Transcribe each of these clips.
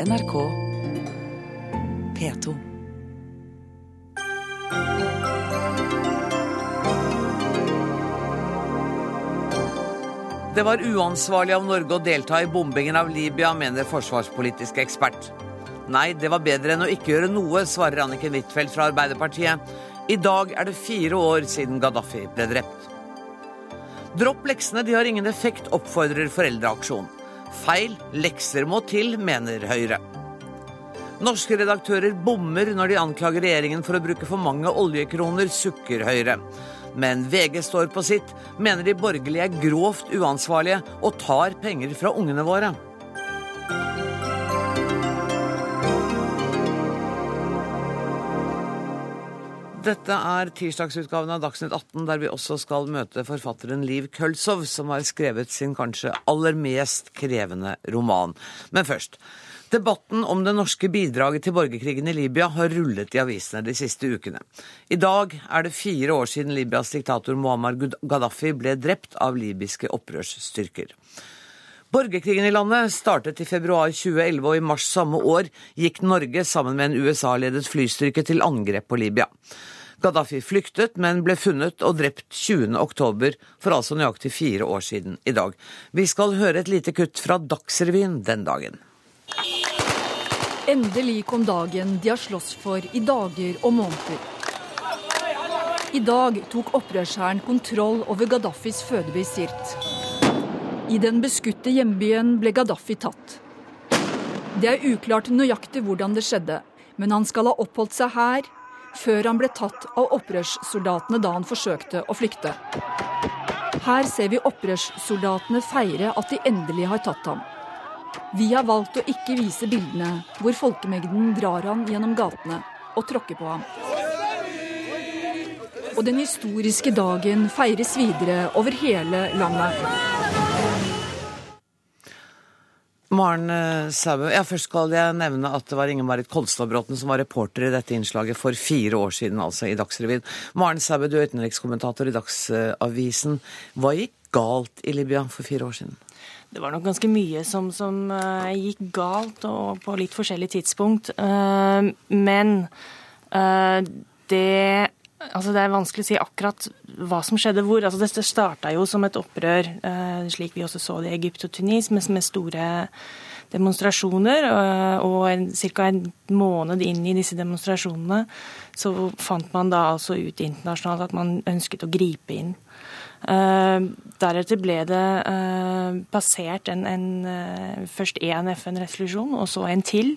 NRK P2. Det var uansvarlig av Norge å delta i bombingen av Libya, mener forsvarspolitisk ekspert. Nei, det var bedre enn å ikke gjøre noe, svarer Anniken Huitfeldt fra Arbeiderpartiet. I dag er det fire år siden Gaddafi ble drept. Dropp leksene, de har ingen effekt, oppfordrer Foreldreaksjon. Feil, lekser må til, mener Høyre. Norske redaktører bommer når de anklager regjeringen for å bruke for mange oljekroner, sukker Høyre. Men VG står på sitt, mener de borgerlige er grovt uansvarlige og tar penger fra ungene våre. Dette er tirsdagsutgaven av Dagsnytt 18, der vi også skal møte forfatteren Liv Kølsov, som har skrevet sin kanskje aller mest krevende roman. Men først. Debatten om det norske bidraget til borgerkrigen i Libya har rullet i avisene de siste ukene. I dag er det fire år siden Libyas diktator Muammar Gaddafi ble drept av libyske opprørsstyrker. Borgerkrigen i landet startet i februar 2011, og i mars samme år gikk Norge sammen med en USA-ledet flystyrke til angrep på Libya. Gaddafi flyktet, men ble funnet og drept 20. oktober, for altså nøyaktig fire år siden i dag. Vi skal høre et lite kutt fra Dagsrevyen den dagen. Endelig kom dagen de har slåss for i dager og måneder. I dag tok opprørshæren kontroll over Gaddafis fødeby Sirt. I den beskutte hjembyen ble Gaddafi tatt. Det er uklart nøyaktig hvordan det skjedde, men han skal ha oppholdt seg her før han ble tatt av opprørssoldatene da han forsøkte å flykte. Her ser vi opprørssoldatene feire at de endelig har tatt ham. Vi har valgt å ikke vise bildene hvor folkemengden drar han gjennom gatene og tråkker på ham. Og den historiske dagen feires videre over hele landet. Maren Saubø, ja, først skal jeg nevne at det var Inge-Marit Kolstadbråten som var reporter i dette innslaget for fire år siden, altså i Dagsrevyen. Maren Saubø, du er utenrikskommentator i Dagsavisen. Hva gikk galt i Libya for fire år siden? Det var nok ganske mye som, som uh, gikk galt, og på litt forskjellig tidspunkt. Uh, men det Altså, det er vanskelig å si akkurat hva som skjedde hvor. Altså, det starta jo som et opprør, slik vi også så det i Egypt og Tunis, med, store demonstrasjoner. Og ca. en måned inn i disse demonstrasjonene så fant man da altså ut internasjonalt at man ønsket å gripe inn. Uh, deretter ble det uh, passert en, en, uh, først én FN-resolusjon, og så en til.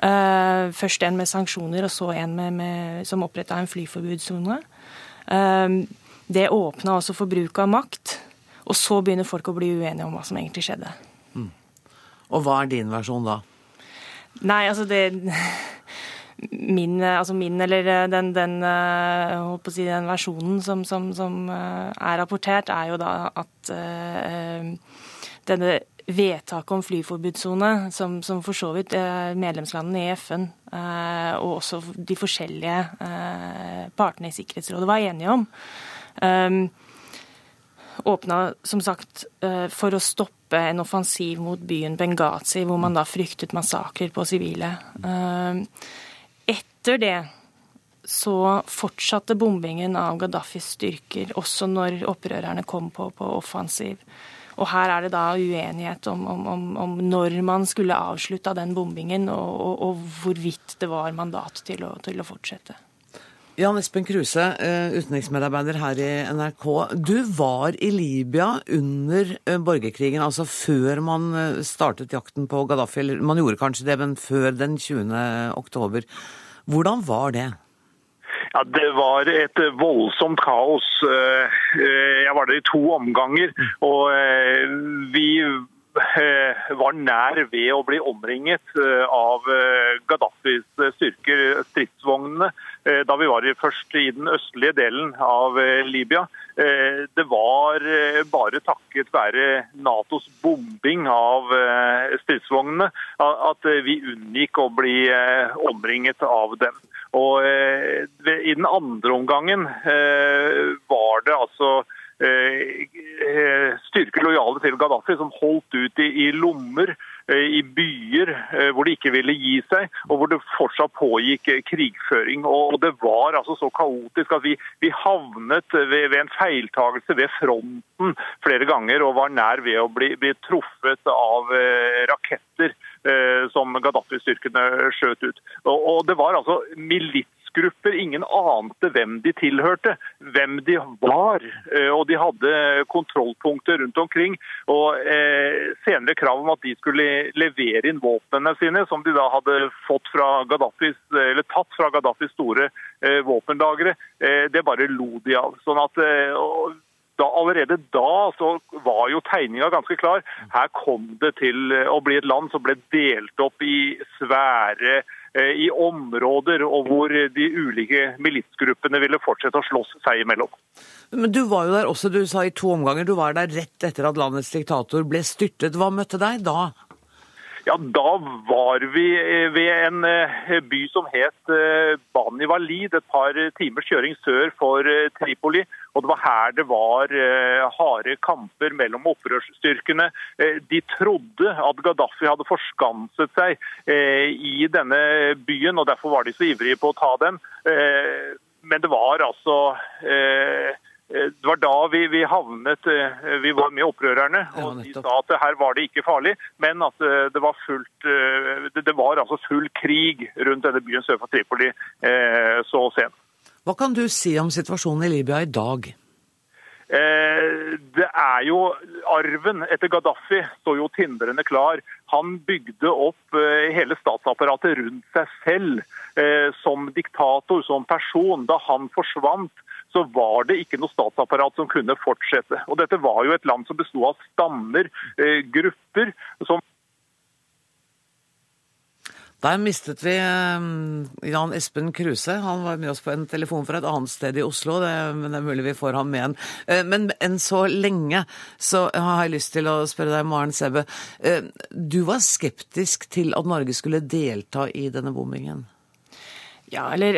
Først en med sanksjoner, og så en med, med, som oppretta en flyforbudssone. det åpna også for bruk av makt, og så begynner folk å bli uenige om hva som egentlig skjedde. Mm. Og hva er din versjon da? Nei, altså det min, altså min eller eh, den, den, eh, si, den versjonen som, som, som, eh, er rapportert, er jo da at denne vedtaket om flyforbudssone, som, som, for så vidt medlemslandene i FN uh, og også de forskjellige uh, partene i Sikkerhetsrådet var enige om, um, åpna som sagt for å stoppe en offensiv mot byen Benghazi, hvor man da fryktet massakrer på sivile. Uh, etter det så fortsatte bombingen av Gaddafis styrker, også når opprørerne kom på, på offensiv. Og her er det da uenighet om, om, om når man skulle avslutta den bombingen, og, og, og, hvorvidt det var mandat til å, til å fortsette. Jan Espen Kruse, eh, utenriksmedarbeider her i NRK. Du var i Libya under eh, borgerkrigen, altså før man eh, startet jakten på Gaddafi. Eller man gjorde kanskje det, men før den 20. oktober. Hvordan var det? Ja, Det var et voldsomt kaos. Eh, eh, jeg var der i to omganger. og eh, vi var nær ved å bli omringet av Gaddafis styrker, stridsvognene, da vi var først i den østlige delen av Libya. Det var bare takket være Natos bombing av stridsvognene at vi unngikk å bli omringet av dem. Og I den andre omgangen var det altså Eh, styrker lojale til Gaddafi, som holdt ut i lommer i byer hvor de ikke ville gi seg, og hvor det fortsatt pågikk krigføring. Og det var altså så kaotisk at vi, vi havnet ved, ved en feiltagelse ved fronten flere ganger og var nær ved å bli, bli truffet av raketter som Gaddafi-styrkene skjøt ut. Og, og det var altså milits ungdomsgrupper. Ingen ante hvem de tilhørte, hvem de var. Eh, og de hadde kontrollpunkter rundt omkring. Og eh, senere krav om at de skulle levere inn våpnene sine, som de da hadde fått fra Gaddafis, eller tatt fra Gaddafis store eh, våpenlagre, det bare lo de av. Sånn at da, allerede da var jo tegninga ganske klar. Her kom det til å bli et land som ble delt opp i svære i områder og hvor de ulike militsgruppene ville fortsette å slåss seg imellom. Men Du var jo der også, du sa i to omganger. Du var der rett etter at landets diktator ble styrtet. Hva møtte deg da? Ja, Da var vi eh, ved en eh, by som het Bani Walid, et par timers kjøring sør for Tripoli. Og Det var her det var harde kamper mellom opprørsstyrkene. De trodde at Gaddafi hadde forskanset seg i denne byen, og derfor var de så ivrige på å ta den. Men det var altså det var da vi, vi, havnet Vi var med opprørerne, og de sa at her var det ikke farlig, men at det var, fullt, det var altså full krig rundt denne byen sør for Tripoli så sent. Hva kan du si om situasjonen i Libya i dag? Eh, det er jo Arven etter Gaddafi står jo tindrende klar. Han bygde opp eh, hele statsapparatet rundt seg selv eh, som diktator, som person. Da han forsvant, så var det ikke noe statsapparat som kunne fortsette. Og Dette var jo et land som besto av stammer, grupper, som der mistet vi eh, Jan Espen Kruse. Han var med oss på en telefon fra et annet sted i Oslo. Det, men det er mulig vi får ham med en. Eh, men enn så lenge så har jeg lyst til å spørre deg, Maren Sebbe. Eh, du var skeptisk til at Norge skulle delta i denne bombingen? Ja, eller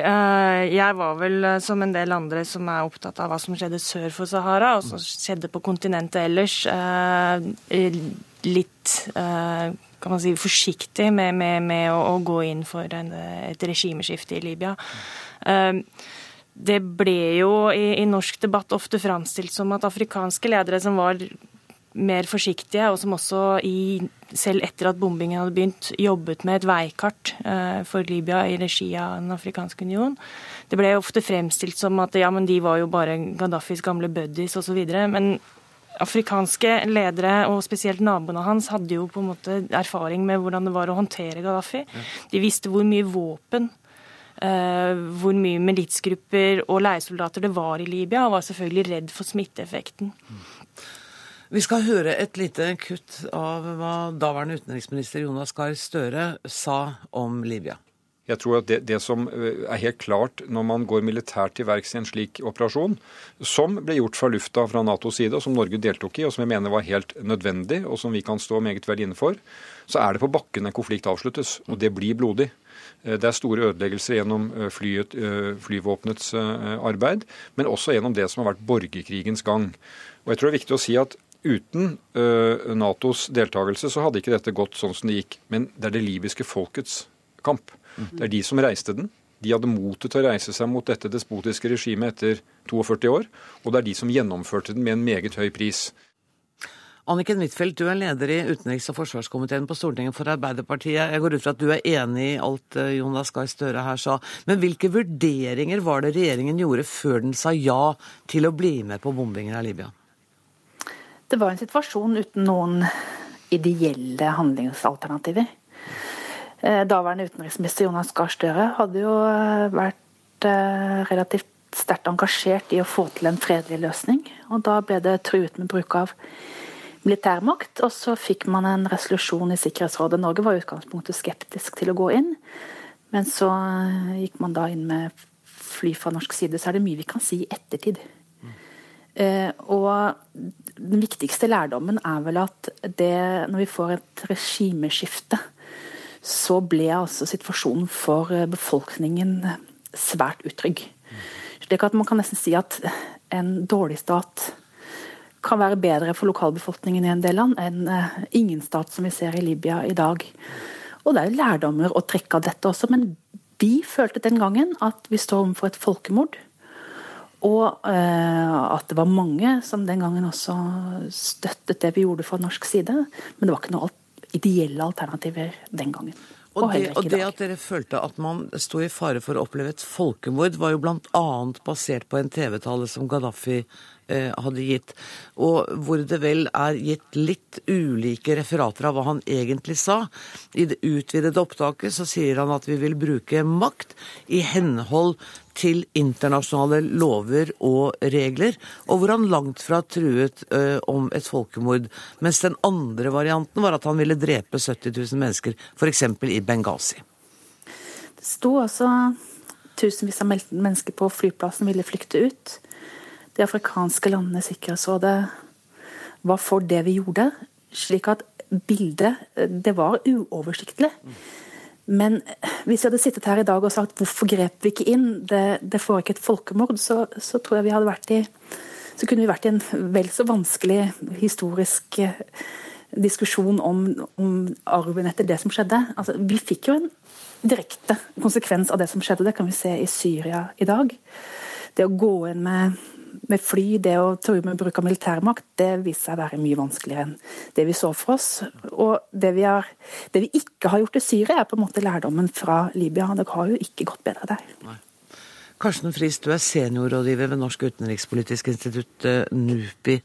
jeg var vel som en del andre som er opptatt av hva som skjedde sør for Sahara, og som skjedde på kontinentet ellers. litt kan man si, forsiktig med, med, med å, å, gå inn for en, et regimeskifte i Libya. Det ble jo i, i, norsk debatt ofte framstilt som at afrikanske ledere som var mer forsiktige, og som også i, selv etter at bombingen hadde begynt, jobbet med et veikart uh, for Libya i regi av Den afrikanske union. Det ble ofte fremstilt som at ja, men de var jo bare Gaddafis gamle buddies osv. Men afrikanske ledere, og spesielt naboene hans, hadde jo på en måte erfaring med hvordan det var å håndtere Gaddafi. De visste hvor mye våpen Uh, hvor mye militsgrupper og leiesoldater det var i Libya, og var selvfølgelig redd for smitteeffekten. Vi skal høre et lite kutt av hva daværende utenriksminister Jonas Gahr Støre sa om Libya. Jeg tror at det, det, som eh, er helt klart når man går militært til verks i en slik operasjon, som ble gjort fra lufta fra Natos side, og som Norge deltok i, og som jeg mener var helt nødvendig, og som vi kan stå meget vel inne for, så er det på bakken en konflikt avsluttes. Og det blir blodig. Eh, det er store ødeleggelser gjennom eh, flyet, flyvåpenets arbeid, men også gjennom det som har vært borgerkrigens gang. Og jeg tror det er viktig å si at Uten Natos deltakelse så hadde ikke dette gått sånn som det gikk. Men det er det libyske folkets kamp. Det er de som reiste den. De hadde motet til å reise seg mot dette despotiske regimet etter 42 år. Og det er de som gjennomførte den med en meget høy pris. Anniken Huitfeldt, du er leder i utenriks- og forsvarskomiteen på Stortinget for Arbeiderpartiet. Jeg går ut fra at du er enig i alt eh, Jonas Gahr Støre her sa. Men hvilke vurderinger var det regjeringen gjorde før den sa ja til å bli med på bombingen av Libya? Det var en situasjon uten noen ideelle handlingsalternativer. Eh, daværende utenriksminister Jonas Gahr Støre hadde jo eh, vært eh, relativt sterkt engasjert i å få til en fredelig løsning. Og da ble det truet med bruk av militærmakt. Og så fikk man en resolusjon i Sikkerhetsrådet. Norge var i utgangspunktet skeptisk til å gå inn. Men så gikk man da inn med fly fra norsk side. Så er det mye vi kan si i ettertid. Mm. Eh, og den viktigste lærdommen er vel at det, når vi får et regimeskifte, så ble altså situasjonen for eh, befolkningen svært utrygg. Slik at man kan nesten si at en dårlig stat kan være bedre for lokalbefolkningen i en del land enn eh, ingen stat som vi ser i Libya i dag. Og det er jo lærdommer å trekke av dette også, men vi følte den gangen at vi står overfor et folkemord. Og eh, at det var mange som den gangen også støttet det vi gjorde fra norsk side. Men det var ikke noen ideelle alternativer den gangen. Og, det, og det, at dere følte at man sto i fare for å oppleve et folkemord, var jo bl.a. basert på en TV-tale som Gaddafi Eh, hadde gitt, og hvor det vel er gitt litt ulike referater av hva han egentlig sa. I det utvidede opptaket så sier han at vi vil bruke makt i henhold til internasjonale lover og regler, og hvor han langt fra truet eh, om et folkemord. Mens den andre varianten var at han ville drepe 70 000 mennesker, f.eks. i Benghazi. Det sto altså tusenvis av mennesker på flyplassen ville flykte ut. De afrikanske landene Sikkerhetsrådet var for det vi gjorde. Slik at bildet Det var uoversiktlig. Men hvis vi hadde sittet her i dag og sagt hvorfor grep vi ikke inn, det, det ikke et folkemord, så, så, tror jeg vi hadde vært i så kunne vi vært i en vel så vanskelig historisk eh, diskusjon om, om arven etter det som skjedde. Altså, vi fikk jo en direkte konsekvens av det som skjedde. Det kan vi se i Syria i dag. Det å gå inn med med fly, det å true med bruk av militærmakt, det viser seg å være mye vanskeligere enn det vi så for oss. Og det vi, har, det vi ikke har gjort i Syria, er på en måte lærdommen fra Libya. Det har jo ikke gått bedre der. Nei. Karsten Friis, du er seniorrådgiver ved Norsk utenrikspolitisk institutt, eh, NUPI.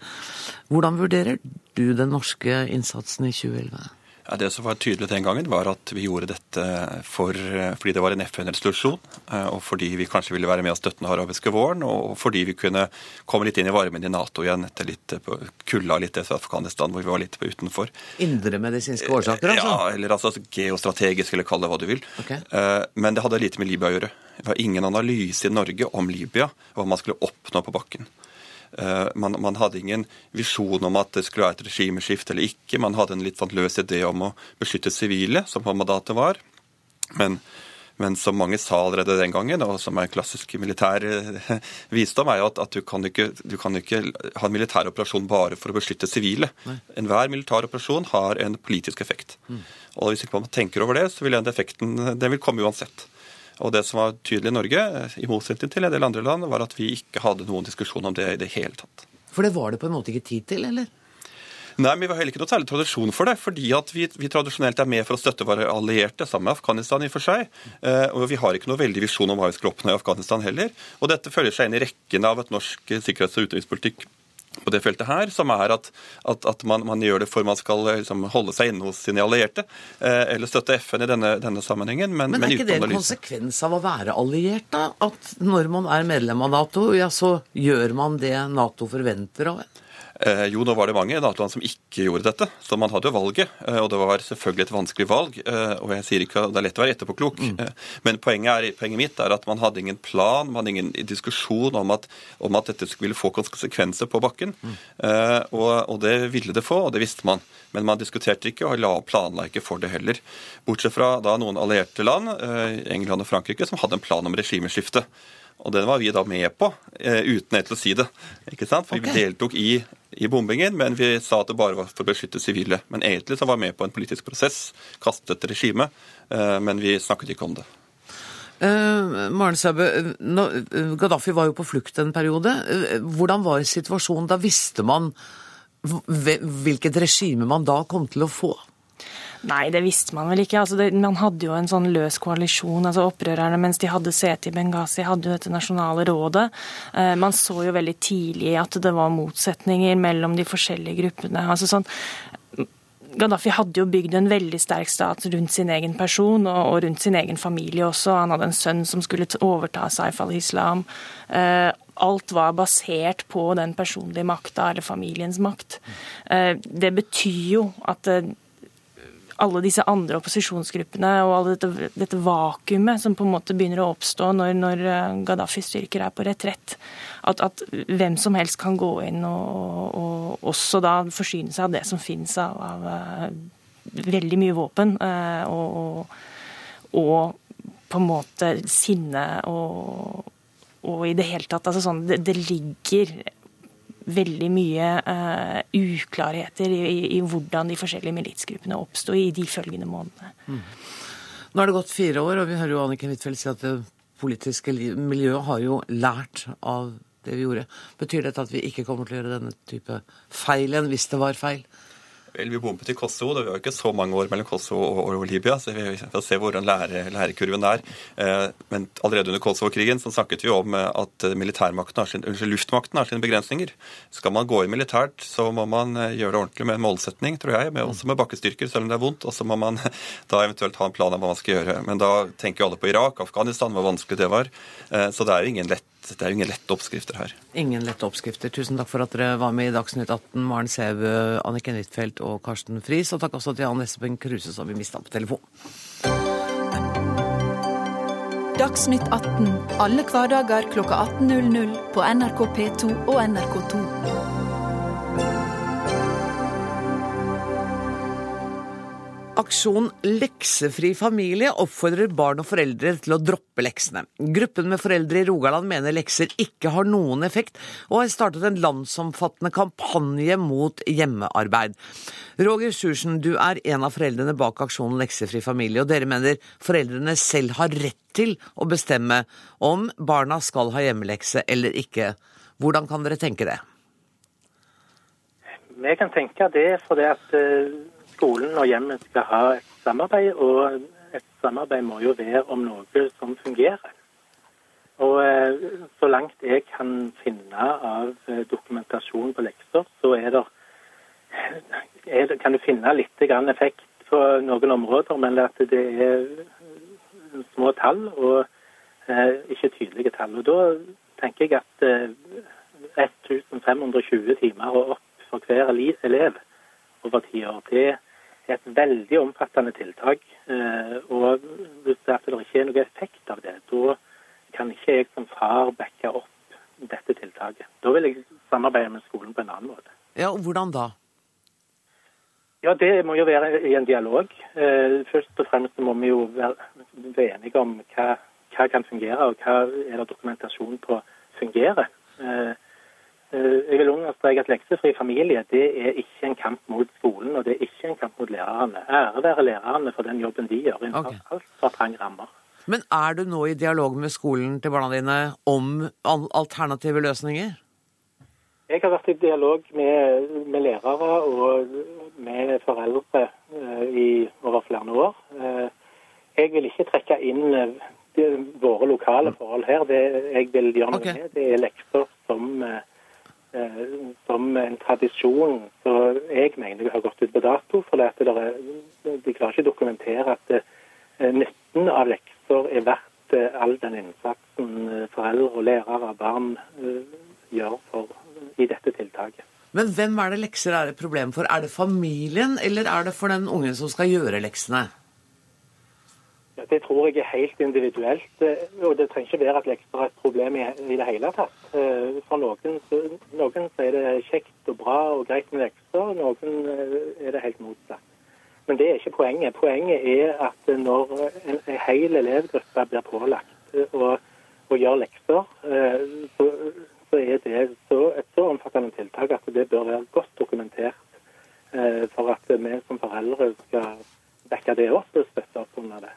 Hvordan vurderer du den norske innsatsen i 2011? Ja, Det som var tydelig den gangen, var at vi gjorde dette for, fordi det var en FN-resolusjon, eh, og fordi vi kanskje ville være med og støtte den arabiske våren, og fordi vi kunne komme litt inn i varmen i Nato igjen etter litt kulda litt etter Afghanistan, hvor vi var litt utenfor. Indremedisinske årsaker, altså? Ja, eller altså geostrategisk, eller kall det hva du vil. Okay. Eh, men det hadde lite med Libya å gjøre. Det var ingen analyse i Norge om Libya, og hva man skulle oppnå på bakken. Eh, man, man, hadde ingen visjon om at det skulle være et regimeskifte eller ikke. Man hadde en litt sånn løs idé om å beskytte sivile, som mandatet var. Men, men, som mange sa allerede den gangen, og som er klassisk militær eh, visdom, er jo at, at du, kan ikke, du, kan ikke, ha en militær operasjon bare for å beskytte sivile. Enhver militær operasjon har en politisk effekt. Mm. Og hvis ikke man tenker over det, så vil den effekten den vil komme uansett. Og det som var tydelig i Norge, i motsetning til en del andre land, var at vi ikke hadde noen diskusjon om det i det hele tatt. For det var det på en måte ikke tid til, eller? Nei, men Vi har heller ikke noe særlig tradisjon for det, fordi at vi, vi, tradisjonelt er med for å støtte våre allierte, sammen med Afghanistan i og for seg. Eh, og vi har ikke noe veldig visjon om hva vi skal oppnå i Afghanistan heller. Og dette følger seg inn i rekken av et norsk sikkerhets- og utenrikspolitikk på det feltet her, som er at, at, at man, man, gjør det for man skal liksom, holde seg inne hos sine allierte, eh, eller støtte FN i denne, denne sammenhengen. Men, men er ikke det en konsekvens av å være alliert, da? At når man er medlem av Nato, ja, så gjør man det Nato forventer av en? Eh, jo, nå var det mange Nato-land som ikke gjorde dette. Så man hadde jo valget. Eh, og det var selvfølgelig et vanskelig valg. Eh, og jeg sier ikke at det er lett å være etterpåklok. Mm. Men poenget, er, poenget, mitt er at man hadde ingen plan, man hadde ingen diskusjon om at, om at dette ville få konsekvenser på bakken. Mm. Eh, og, og, det ville det få, og det visste man. Men man diskuterte ikke og la, planla ikke for det heller. Bortsett fra da noen allierte land, eh, England og Frankrike, som hadde en plan om regimeskifte. Og den var vi da med på, uten helt å si det. ikke sant? For okay. vi deltok i i bombingen, men vi sa at det bare var for å beskytte sivile. Men egentlig så var vi med på en politisk prosess, kastet et regime, eh, men vi snakket ikke om det. Uh, Maren Sæbø, Gaddafi var jo på flukt en periode. Hvordan var situasjonen? Da visste man hvilket regime man da kom til å få? Nei, det visste man vel ikke. Altså det, man hadde jo en sånn løs koalisjon. altså Opprørerne mens de hadde sete i Benghazi, hadde jo dette nasjonale rådet. Eh, man så jo veldig tidlig at det var motsetninger mellom de forskjellige gruppene. altså sånn Gaddafi hadde jo bygd en veldig sterk stat rundt sin egen person og, rundt sin egen familie også. Han hadde en sønn som skulle overta Saif al-Islam. Eh, alt var basert på den personlige makta, eller familiens makt. Eh, det betyr jo at eh, alle disse andre opposisjonsgruppene og alle dette, dette vakuumet som på en måte begynner å oppstå når, når Gaddafis Gaddafi-styrker er på retrett. At, at, hvem som helst kan gå inn og, og også da forsyne seg av det som finnes av, av uh, veldig mye våpen. Og, og, og, på en måte sinne og, og i det hele tatt altså sånn, det, det ligger veldig mye uh, uklarheter i, i, i, hvordan de forskjellige militsgruppene oppsto i de følgende månedene. Mm. Nå har det gått fire år, og vi hører jo Anniken Huitfeldt si at det politiske miljøet har jo lært av det vi gjorde. Betyr dette at vi ikke kommer til å gjøre denne type feil igjen, hvis det var feil? Vel, Vi bombet i Kosovo. Det var jo ikke så mange år mellom Kosovo og, og, Libya, så vi får se hvordan lære, lærekurven er. Eh, men allerede under Kosovo-krigen så snakket vi om eh, at militærmakten har sin, luftmakten har sine begrensninger. Skal man gå inn militært, så må man eh, gjøre det ordentlig med en målsetning, tror jeg, med, også med bakkestyrker, selv om det er vondt. Og så må man da eventuelt ha en plan om hva man skal gjøre. Men da tenker jo alle på Irak, Afghanistan, hvor vanskelig det var. Eh, så det er jo ingen lett det er jo ingen lette oppskrifter her. Ingen lette oppskrifter. Tusen takk for at dere var med i Dagsnytt 18, Maren Sæbø, Anniken Huitfeldt og Karsten Friis. Og takk også til Jan Espen Kruse, som vi mista på telefon. Dagsnytt 18 alle hverdager klokka 18.00 på NRK P2 og NRK2. Aksjon Leksefri familie oppfordrer barn og foreldre til å droppe leksene. Gruppen med foreldre i Rogaland mener lekser ikke har noen effekt, og har startet en landsomfattende kampanje mot hjemmearbeid. Roger Sjursen, du er en av foreldrene bak aksjonen Leksefri familie, og dere mener foreldrene selv har rett til å bestemme om barna skal ha hjemmelekse eller ikke. Hvordan kan dere tenke det? Vi kan tenke det fordi at eh, skolen og hjemmet skal ha et samarbeid, og et samarbeid må jo være om noe som fungerer. Og eh, så langt jeg kan finne av eh, dokumentasjon på lekser, så er det, er det kan du finne litt effekt på noen områder, men at det er små tall og eh, ikke tydelige tall. Og da tenker jeg at 1520 timer og opp for hver elev over ti år, det er et veldig omfattende tiltak. Eh, og hvis det, ikke er noe effekt av det, da kan ikke jeg som far backe opp dette tiltaket. Da vil jeg samarbeide med skolen på en annen måte. Ja, og Hvordan da? Ja, Det må jo være i en dialog. Eh, først og fremst må vi jo være, enige om hva, hva kan fungere, og hva er det dokumentasjon på fungerer. Eh, Eh, jeg vil understreke at leksefri familie det er ikke en kamp mot skolen, og det er ikke en kamp mot lærerne. Ære være lærerne for den jobben de gjør innenfor okay. altfor trange rammer. Men er du nå i dialog med skolen til barna dine om alternative løsninger? Jeg har vært i dialog med, med lærere og med foreldre uh, i over flere år. Uh, jeg vil ikke trekke inn våre lokale forhold her. Det jeg vil gjøre noe okay. med, det er lekser som Eh, som en tradisjon så jeg mener har gått ut på dato. For det er, de klarer ikke å dokumentere at eh, nytten av lekser er verdt eh, all den innsatsen foreldre og lærere og barn gjør for, i dette tiltaket. Men hvem er det lekser er et problem for? Er det familien, eller er det for den ungen som skal gjøre leksene? Det tror jeg er helt individuelt. Eh, og det trenger ikke være at lekser er et problem i, det hele tatt. Eh, for noen, noen er det kjekt og bra og greit med lekser, noen eh, er det helt motsatt. Men det er ikke poenget. Poenget er at når en, en hel elevgruppe blir pålagt å, å gjøre lekser, så, så er det så, et så omfattende tiltak at det bør være godt dokumentert for at vi som foreldre skal backe det opp og støtte opp under det.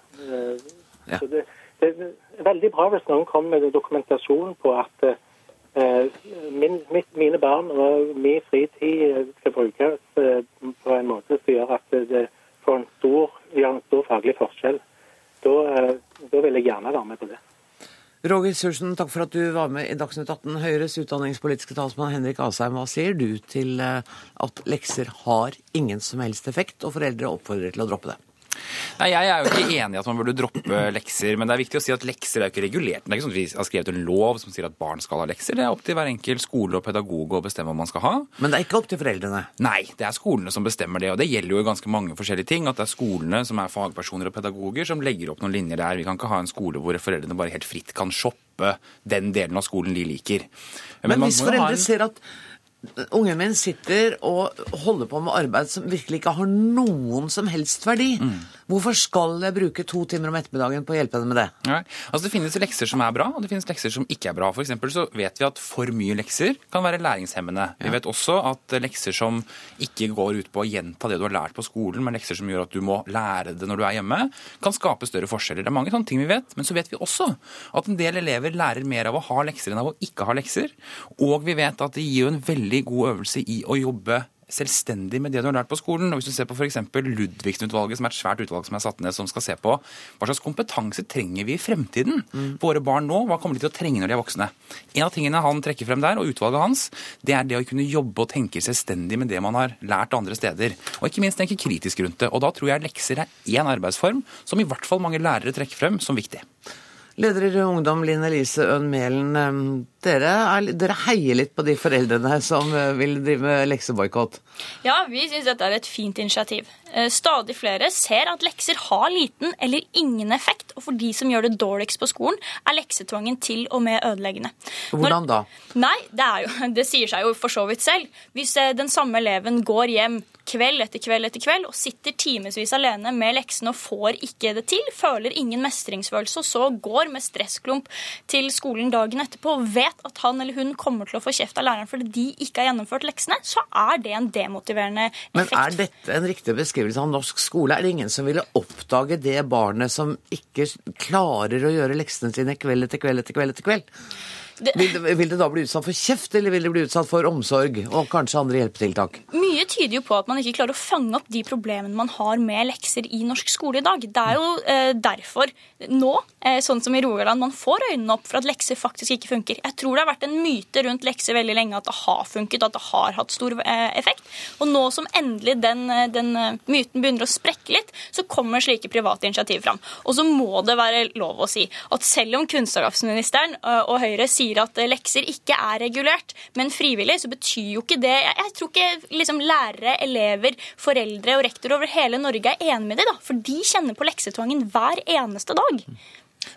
Ja. Så det, det, er veldig bra hvis noen kommer med dokumentasjon på at uh, min, mitt, mine barn og min fritid skal brukes uh, på en måte som gjør at det får en stor, gjør en stor faglig forskjell. Da, da vil jeg gjerne være med på det. Roger Sursen, takk for at du var med i Dagsnytt 18. Høyres utdanningspolitiske talsmann Henrik Asheim, hva sier du til at lekser har ingen som helst effekt, og foreldre oppfordrer til å droppe det? Nei, Jeg er jo ikke enig i at man burde droppe lekser, men det er viktig å si at lekser er jo ikke regulert. Det er ikke sånn at vi har skrevet en lov som sier at barn skal ha lekser. Det er opp til hver enkelt skole og pedagog å bestemme om man skal ha. Men det er ikke opp til foreldrene? Nei, det er skolene som bestemmer det. Og det gjelder jo ganske mange forskjellige ting. At det er skolene som er fagpersoner og pedagoger som legger opp noen linjer der. Vi kan ikke ha en skole hvor foreldrene bare helt fritt kan shoppe den delen av skolen de liker. Men, men hvis foreldre en... ser at ungen min sitter og holder på med arbeid som virkelig ikke har noen som helst verdi. Hvorfor skal jeg bruke to timer om ettermiddagen på å hjelpe henne med det? Nei. Altså Det finnes lekser som er bra, og det finnes lekser som ikke er bra. For eksempel så vet vi at for mye lekser kan være læringshemmende. Vi vet også at lekser som ikke går ut på å gjenta det du har lært på skolen, men lekser som gjør at du må lære det når du er hjemme, kan skape større forskjeller. Det er mange sånne ting vi vet. Men så vet vi også at en del elever lærer mer av å ha lekser enn av å ikke ha lekser. Og vi vet at det gir jo en veldig god øvelse i å jobbe selvstendig med det du har lært på skolen. Og Hvis du ser på f.eks. Ludvigsen-utvalget, som er et svært utvalg som er satt ned, som skal se på hva slags kompetanse trenger vi i fremtiden? Mm. Våre barn nå, hva kommer de til å trenge når de er voksne? En av tingene han trekker frem der, og utvalget hans, det er det å kunne jobbe og tenke selvstendig med det man har lært andre steder. Og ikke minst tenke kritisk rundt det. Og da tror jeg lekser er én arbeidsform som i hvert fall mange lærere trekker frem som viktig. Leder i Ungdom, Linn Elise Øhn Mælen. Dere, dere, heier litt på de foreldrene som eh, vil drive med lekseboikott? Ja, vi syns dette er et fint initiativ. Eh, stadig flere ser at lekser har liten eller ingen effekt, og for de som gjør det dårligst på skolen, er leksetvangen til og med ødeleggende. Hvordan da? Nei, det, jo, det sier seg jo for så vidt selv. Hvis eh, den samme eleven går hjem kveld etter kveld etter kveld og sitter timevis alene med leksene og får ikke det til, føler ingen mestringsfølelse og så går med stressklump til skolen dagen etterpå og vet at han eller hun kommer til å få kjeft av læreren fordi de ikke har gjennomført leksene, så er det en demotiverende effekt. Men er dette en riktig beskrivelse av norsk skole? Er det ingen som ville oppdage det barnet som ikke klarer å gjøre leksene sine kveld etter kveld etter kveld etter kveld? Det... Vil, det, vil, det, da bli utsatt for kjeft, eller vil det bli utsatt for omsorg og kanskje andre hjelpetiltak? Mye tyder jo på at man ikke klarer å fange opp de problemene man har med lekser i norsk skole i dag. Det er jo eh, derfor nå, eh, sånn som i Rogaland, man får øynene opp for at lekser faktisk ikke funker. Jeg tror det har vært en myte rundt lekser veldig lenge at det har funket, at det har hatt stor eh, effekt. Og nå som endelig den, eh, den eh, myten begynner å sprekke litt, så kommer slike private initiativ fram. Og så må det være lov å si at selv om kunnskapsministeren eh, og Høyre sier sier at lekser ikke er regulert, men frivillig, så betyr jo ikke det Jeg tror ikke liksom, lærere, elever, foreldre og rektor over hele Norge er enig med dem, da, for de kjenner på leksetvangen hver eneste dag.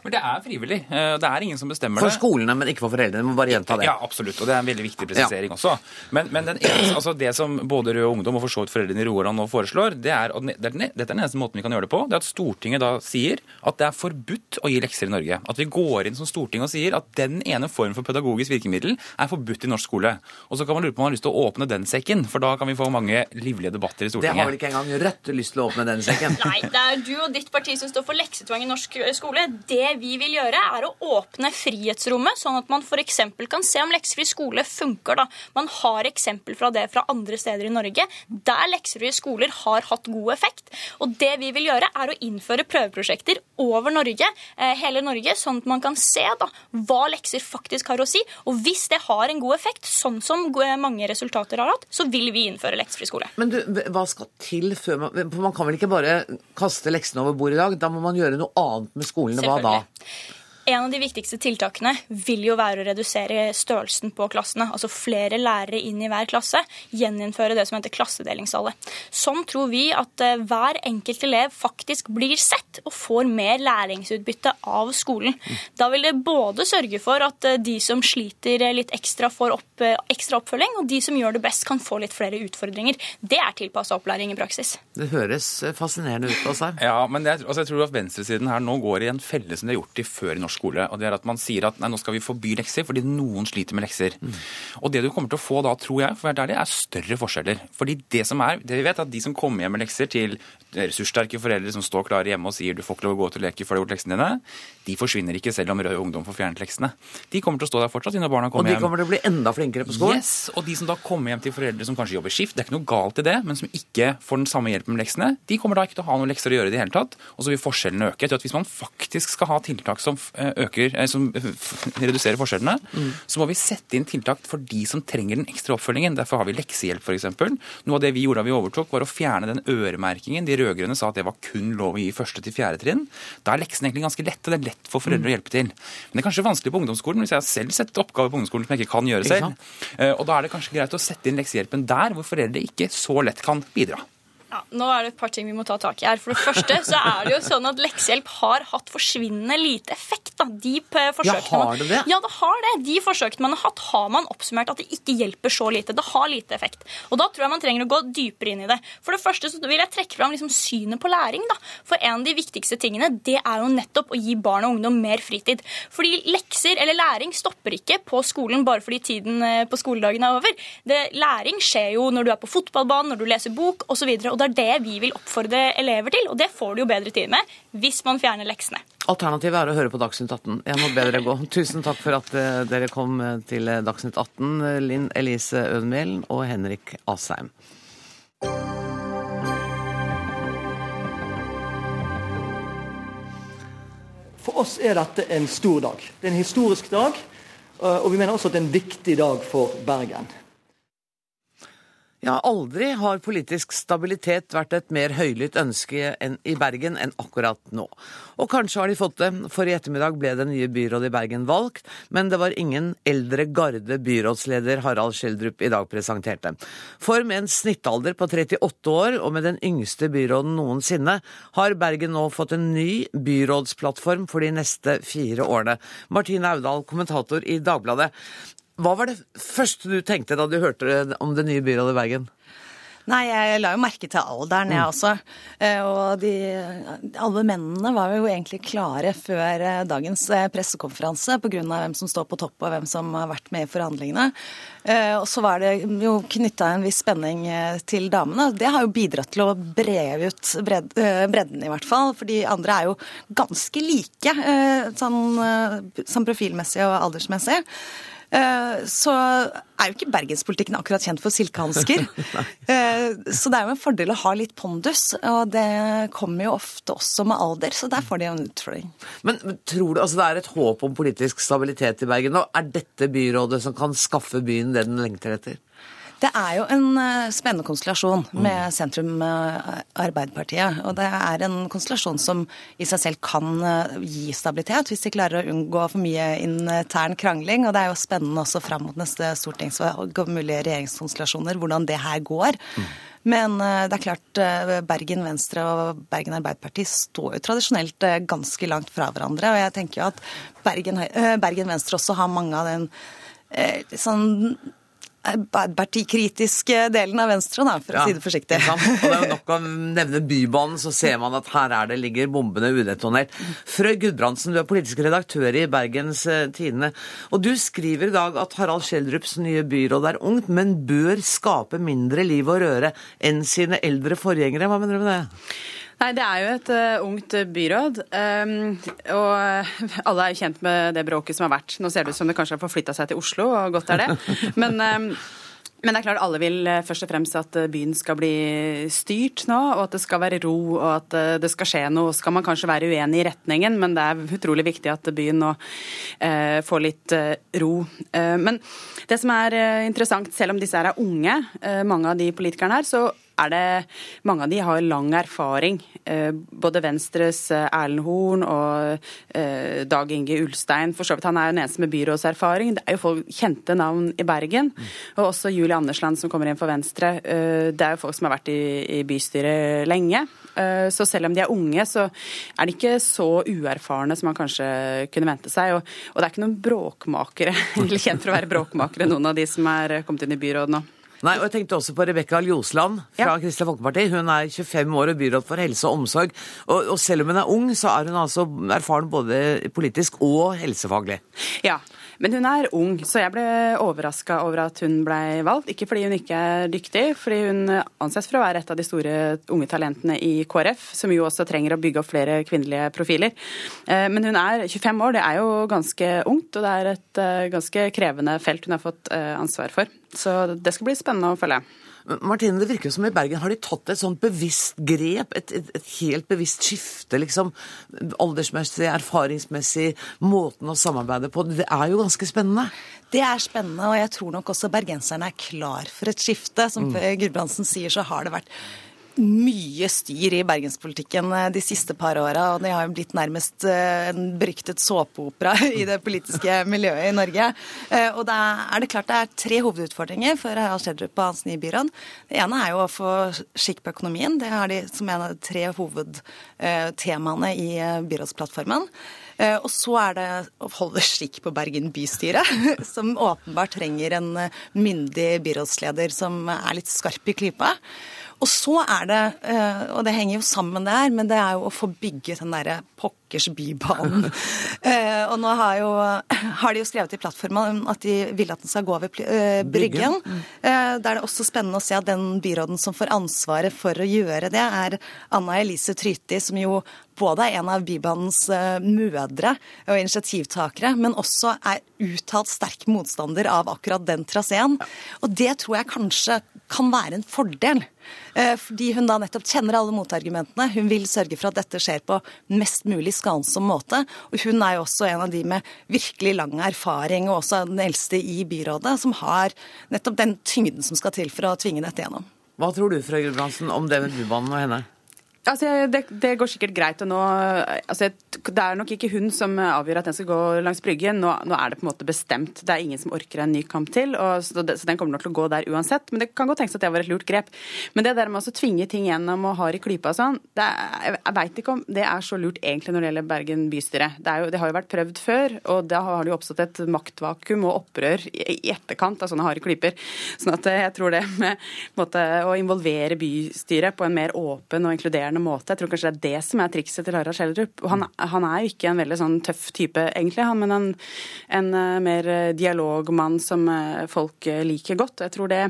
Men det er frivillig. Eh, det er ingen som bestemmer det. For skolene, men ikke for foreldrene. Må bare gjenta det. Ja, absolutt. Og det er en veldig viktig presisering ja. også. Men, men eneste, altså det som både Rød Ungdom og for så vidt foreldrene i Rogaland nå foreslår, det er, og dette er den eneste måten vi kan gjøre det på, det er at Stortinget da sier at det er forbudt å gi lekser i Norge. At vi går inn som storting og sier at den ene form for pedagogisk virkemiddel er forbudt i norsk skole. Og så kan man lure på om man har lyst til å åpne den sekken, for da kan vi få mange livlige debatter i Stortinget. Det har vel ikke engang Rødt lyst til å åpne den sekken? Nei, det er du og ditt parti som står for leksetvang i norsk skole. Det vi vil gjøre, er å åpne frihetsrommet, sånn at man f.eks. kan se om leksefri skole funker. Da. Man har eksempel fra det fra andre steder i Norge der leksefrie skoler har hatt god effekt. Og det vi vil gjøre, er å innføre prøveprosjekter over Norge, eh, hele Norge, sånn at man kan se da, hva lekser faktisk har å si. Og hvis det har en god effekt, sånn som mange resultater har hatt, så vil vi innføre leksefri skole. Men du, hva skal til før man For man kan vel ikke bare kaste leksene over bord i dag? Da må man gjøre noe annet med skolene. Hva da? En av de viktigste tiltakene vil jo være å redusere størrelsen på klassene. Altså flere lærere inn i hver klasse. Gjeninnføre det som heter klassedelingstallet. Sånn tror vi at eh, hver enkelt elev faktisk blir sett og får mer læringsutbytte av skolen. Da vil det både sørge for at eh, de som sliter litt ekstra, får opp, eh, ekstra oppfølging, og de som gjør det best, kan få litt flere utfordringer. Det er tilpassa opplæring i praksis. Det høres fascinerende ut. Også. Ja, men jeg, altså, jeg tror at venstresiden her nå går i en felle som de har gjort i før i norsk norsk skole. og det er at Man sier at nei, nå skal vi forby lekser fordi noen sliter med lekser. Mm. Og Det du kommer til å få da, tror jeg, for å være ærlig, er større forskjeller. Fordi det som er, det vi vet, er at de som kommer hjem med lekser til ressurssterke foreldre som står klare hjemme og sier du får ikke lov å gå til å leke før du har gjort leksene dine, de forsvinner ikke selv om Rød Ungdom får fjernet leksene. De kommer til å stå der fortsatt når barna kommer hjem. Og de kommer til å bli enda flinkere på skolen? Yes, og de som da kommer hjem til foreldre som kanskje jobber skift, det er ikke noe galt i det, men som ikke får den samme hjelpen med leksene, de kommer da ikke til å ha noen lekser å gjøre i det hele tatt, og så vil forskjellene øke. Tror at Hvis man faktisk skal ha tiltak som eh, øker eh, som reduserer forskjellene, mm. så må vi sette inn tiltak for de som trenger den ekstra oppfølgingen. Derfor har vi leksehjelp, f.eks. Noe av det vi gjorde da vi overtok, var å fjerne den øremerkingen. De rød-grønne sa at det var kun lov å gi første til fjerde trinn. Da er leksene egentlig ganske lette. Det er lett for foreldre å hjelpe til. Men det er kanskje vanskelig på ungdomsskolen, hvis jeg har selv sett oppgaver på ungdomsskolen som jeg ikke kan gjøre selv. Eh, og da er det kanskje greit å sette inn leksehjelpen der hvor foreldre ikke så lett kan bidra. Ja, nå er det et par ting vi må ta tak i her. For det første så er det jo sånn at leksehjelp har hatt forsvinnende lite effekt. da, de forsøkene ja, har det det? Ja, det har det. De forsøkene man har hatt, har man oppsummert at det ikke hjelper så lite. Det har lite effekt. Og da tror jeg man trenger å gå dypere inn i det. For det første så vil jeg trekke fram liksom synet på læring. da. For en av de viktigste tingene det er jo nettopp å gi barn og ungdom mer fritid. Fordi lekser eller læring stopper ikke på skolen bare fordi tiden eh, på skoledagen er over. Det, læring skjer jo når du er på fotballbanen, når du leser bok osv. Og, så og det er det vi vil oppfordre elever til, og det får du jo bedre tid med hvis man fjerner leksene. Alternativet er å høre på Dagsnytt 18. Jeg må bedre gå. Tusen takk for at eh, dere kom eh, til Dagsnytt 18, Linn Elise Ødenmjell og Henrik Asheim. For oss er dette en stor dag. Det er en historisk dag, og vi mener også at det er en viktig dag for Bergen. Ja, aldri har politisk stabilitet vært et mer høylytt ønske i Bergen enn akkurat nå. Og kanskje har de fått det, for i ettermiddag ble det nye byrådet i Bergen valgt, men det var ingen eldre garde byrådsleder Harald Schjelderup i dag presenterte. For med en snittalder på 38 år, og med den yngste byråden noensinne, har Bergen nå fått en ny byrådsplattform for de neste fire årene. Martine Audal, kommentator i Dagbladet. Hva var det første du tenkte da du hørte om det nye byrådet i Bergen? Nei, jeg la jo merke til alderen, jeg mm. også. Eh, og de, alle mennene var jo egentlig klare før eh, dagens eh, pressekonferanse pga. hvem som står på topp og hvem som har vært med i forhandlingene. Og så var det jo knytta en viss spenning til damene. Det har jo bidratt til å breve ut bred, bredden, i hvert fall. For de andre er jo ganske like sånn, sånn profilmessig og aldersmessig. Eh, så er jo ikke bergenspolitikken akkurat kjent for silkehansker. Eh, så det er jo en fordel å ha litt pondus, og det kommer jo ofte også med alder. Så der får de en utfordring. Men tror du altså det er et håp om politisk stabilitet i Bergen nå? Er dette byrådet som kan skaffe byen det den lengter etter? Det er jo en eh, spennende konstellasjon med sentrum eh, Arbeiderpartiet. Og det er en konstellasjon som i seg selv kan eh, gi stabilitet, hvis de klarer å unngå for mye intern krangling. Og det er jo spennende også fram mot neste stortingsvalg og mulige regjeringskonstellasjoner hvordan det her går. Men det er klart, Bergen Venstre og Bergen Arbeiderparti står jo tradisjonelt ganske langt fra hverandre. Og jeg tenker jo at Bergen, Bergen Venstre også har mange av den sånn Arbeiderpartikritiske delen av Venstre, da, for ja, å si det forsiktig. Og det er jo nok å nevne Bybanen, så ser man at her er det ligger bombene udetonert. Frøy Gudbrandsen, du er politisk redaktør i Bergens eh, Tidende. Og du skriver i dag at Harald Schjelderups nye byråd er ungt, men bør skape mindre liv og røre enn sine eldre forgjengere. Hva mener du med det? Nei, Det er jo et uh, ungt byråd. Um, og alle er jo kjent med det bråket som har vært. Nå ser det ut som det kanskje har forflytta seg til Oslo, og godt er det. Men um, men det er klart alle vil eh, først og fremst at eh, byen skal bli styrt nå, og at det skal være ro og at det skal skje noe. Skal man kanskje være uenig i retningen, men det er utrolig viktig at byen nå eh, får litt eh, ro. Eh, men det som er interessant, selv om disse her er unge, mange av de politikerne her, så er det Mange av de har lang erfaring. Eh, både Venstres eh, Erlend Horn og eh, Dag Inge Ulstein. For så vidt, han er jo den eneste med byrådserfaring. Det er jo folk, kjente navn i Bergen. Og også Julie Andersland som kommer inn for Venstre. Det er jo folk som har vært i, bystyret lenge. Så selv om de er unge, så er de ikke så uerfarne som man kanskje kunne vente seg. Og, det er ikke noen bråkmakere, eller kjent for å være bråkmakere, noen av de som er kommet inn i byrådet nå. Nei, og jeg tenkte også på Rebekka Ljosland fra ja. Kristelig Folkeparti. Hun er 25 år og byråd for helse og omsorg. Og, og, selv om hun er ung, så er hun altså erfaren både politisk og helsefaglig. Ja, men hun er ung, så jeg ble overraska over at hun ble valgt. Ikke fordi hun ikke er dyktig, fordi hun anses for å være et av de store unge talentene i KrF, som jo også trenger å bygge opp flere kvinnelige profiler. Eh, men hun er 25 år, det er jo ganske ungt, og det er et eh, ganske krevende felt hun har fått eh, ansvar for. Så det skal bli spennende å følge. Martine, det virker som i Bergen har de tatt et sånt bevisst grep, et, et, et helt bevisst skifte, liksom. Aldersmessig, erfaringsmessig, måten å samarbeide på. Det er jo ganske spennende. Det er spennende, og jeg tror nok også bergenserne er klar for et skifte. Som mm. Gudbrandsen sier, så har det vært mye styr i bergenspolitikken eh, de siste par åra, og det har jo blitt nærmest eh, en beryktet såpeopera i det politiske miljøet i Norge. Eh, og da er det klart det er tre hovedutfordringer for Harald Schjelderup og hans nye byråd. Det ene er jo å få skikk på økonomien. Det har de som en av de tre hovedtemaene i byrådsplattformen. Og så er det å holde skikk på Bergen bystyre, som åpenbart trenger en myndig byrådsleder som er litt skarp i klypa. Og så er det, eh, og det henger jo sammen det her, men det er jo å få bygget den derre pokkers bybanen. Eh, og nå har, jo, har, de jo skrevet i plattformen at de vil at den skal gå over eh, Bryggen. Eh, Da er det også spennende å se at den byråden som får ansvaret for å gjøre det, er Anna Elise Tryti, som jo både er en av Bybanens mødre og initiativtakere, men også er uttalt sterk motstander av akkurat den traseen. Og det tror jeg kanskje kan være en fordel. Eh, fordi hun da nettopp kjenner alle motargumentene. Hun vil sørge for at dette skjer på mest mulig skånsom måte. Og hun er jo også en av de med virkelig lang erfaring, og også den eldste i byrådet, som har nettopp den tyngden som skal til for å tvinge dette gjennom. Hva tror du, Frøy Gulbrandsen, om det med Bybanen og henne? Altså, det, det, går sikkert greit. og nå, altså, Det er nok ikke hun som avgjør at den skal gå langs Bryggen. Nå, nå, er det på en måte bestemt. Det er ingen som orker en ny kamp til. Og, så, det, så, den kommer nok til å gå der uansett. Men det kan godt tenkes at det var et lurt grep. Men det der med å tvinge ting gjennom og har i klypa og sånn, jeg veit ikke om det er så lurt egentlig når det gjelder Bergen bystyre. Det, jo, det, har jo vært prøvd før, og da har det jo oppstått et maktvakuum og opprør i, i etterkant av sånne harde klyper. Sånn at jeg tror det med måte, å involvere bystyret på en mer åpen og inkluderende måte. Jeg tror kanskje det er det som er trikset til Harald Schjelderup. Han, han, er jo ikke en veldig sånn tøff type, egentlig, han, men en, en uh, mer dialogmann som uh, folk liker godt. Jeg tror det,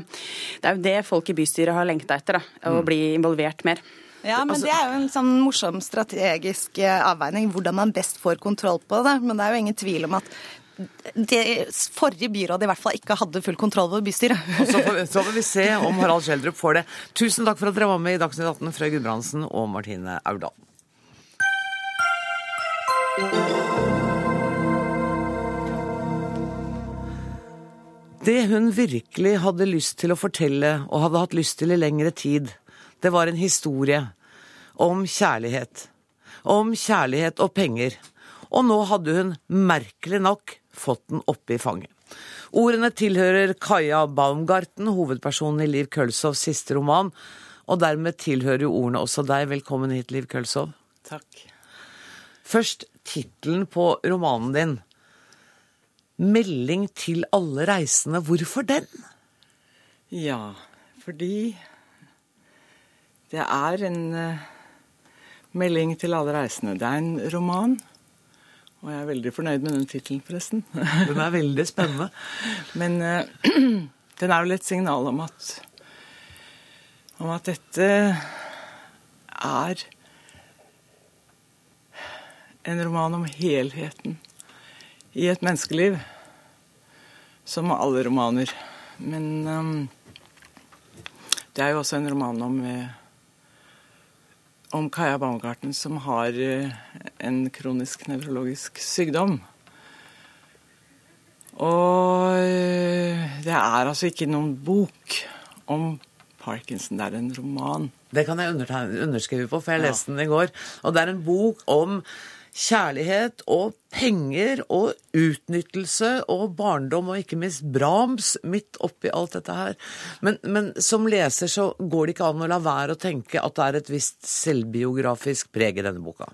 det er jo det folk i bystyret har lengta etter, da, å mm. bli involvert mer. Ja, men altså, Det er jo en sånn morsom strategisk avveining, hvordan man best får kontroll på det. Men det er jo ingen tvil om at det forrige byrådet i hvert fall ikke hadde full kontroll over bystyret. Og så får, så får vi se om Harald Schjelderup får det. Tusen takk for at dere var med i Dagsnytt 18, Frøy Gudbrandsen og Martine Aurdal. Det hun virkelig hadde lyst til å fortelle, og hadde hatt lyst til i lengre tid, det var en historie om kjærlighet. Om kjærlighet og penger. Og nå hadde hun merkelig nok fått den oppe i fanget. Ordene tilhører Kaja Baumgarten, hovedpersonen i Liv Kølsovs siste roman. Og dermed tilhører jo ordene også deg. Velkommen hit, Liv Kølsov. Takk. Først tittelen på romanen din. 'Melding til alle reisende'. Hvorfor den? Ja, fordi det er en uh, melding til alle reisende. Det er en roman og jeg er veldig fornøyd med den tittelen, forresten. Den er veldig spennende. Men uh, den er vel et signal om at om at dette er en roman om helheten i et menneskeliv. Som alle romaner. Men um, det er jo også en roman om uh, om Kaja Baumgarten som har eh, en kronisk nevrologisk sykdom. Og eh, det er altså ikke noen bok om Parkinson, det er en roman. Det kan jeg underskrive på, for jeg leste den i går. Og det er en bok om kjærlighet og penger og utnyttelse og barndom og ikke minst Brahms midt oppi alt dette her. Men, men, som leser så går det ikke an å la være å tenke at det er et visst selvbiografisk preg i denne boka.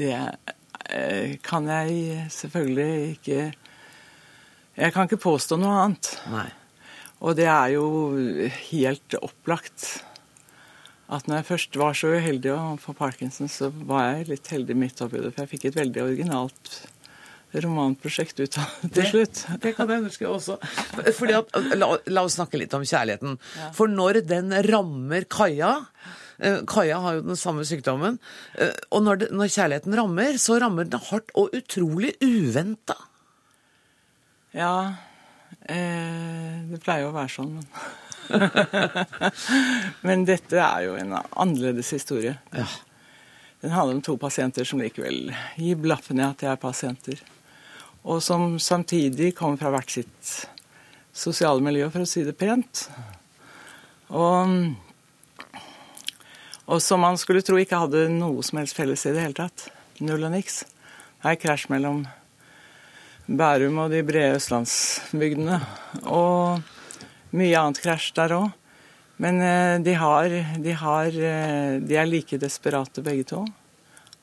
Det eh, kan jeg selvfølgelig ikke Jeg kan ikke påstå noe annet. Nei. Og det er jo helt opplagt at når jeg først var så uheldig å få parkinson, så var jeg litt heldig midt oppi det. For jeg fikk et veldig originalt romanprosjekt ut av det til slutt. Det kan jeg huske også. Fordi at, la, la, oss snakke litt om kjærligheten. Ja. For når den rammer Kaja eh, Kaja har jo den samme sykdommen. Eh, og når, det, når kjærligheten rammer, så rammer den hardt og utrolig uventa. Ja. Eh, det pleier jo å være sånn, men Men dette er jo en annerledes historie. Ja. Den handler om to pasienter som likevel gir blaffen i at de er pasienter. Og som samtidig kommer fra hvert sitt sosiale miljø, for å si det pent. Og, og som man skulle tro ikke hadde noe som helst felles i det hele tatt. Null og niks. Det er krasj mellom Bærum og de brede østlandsbygdene. Og mye annet krasj der òg. Men eh, de, har, de, har, eh, de er like desperate begge to.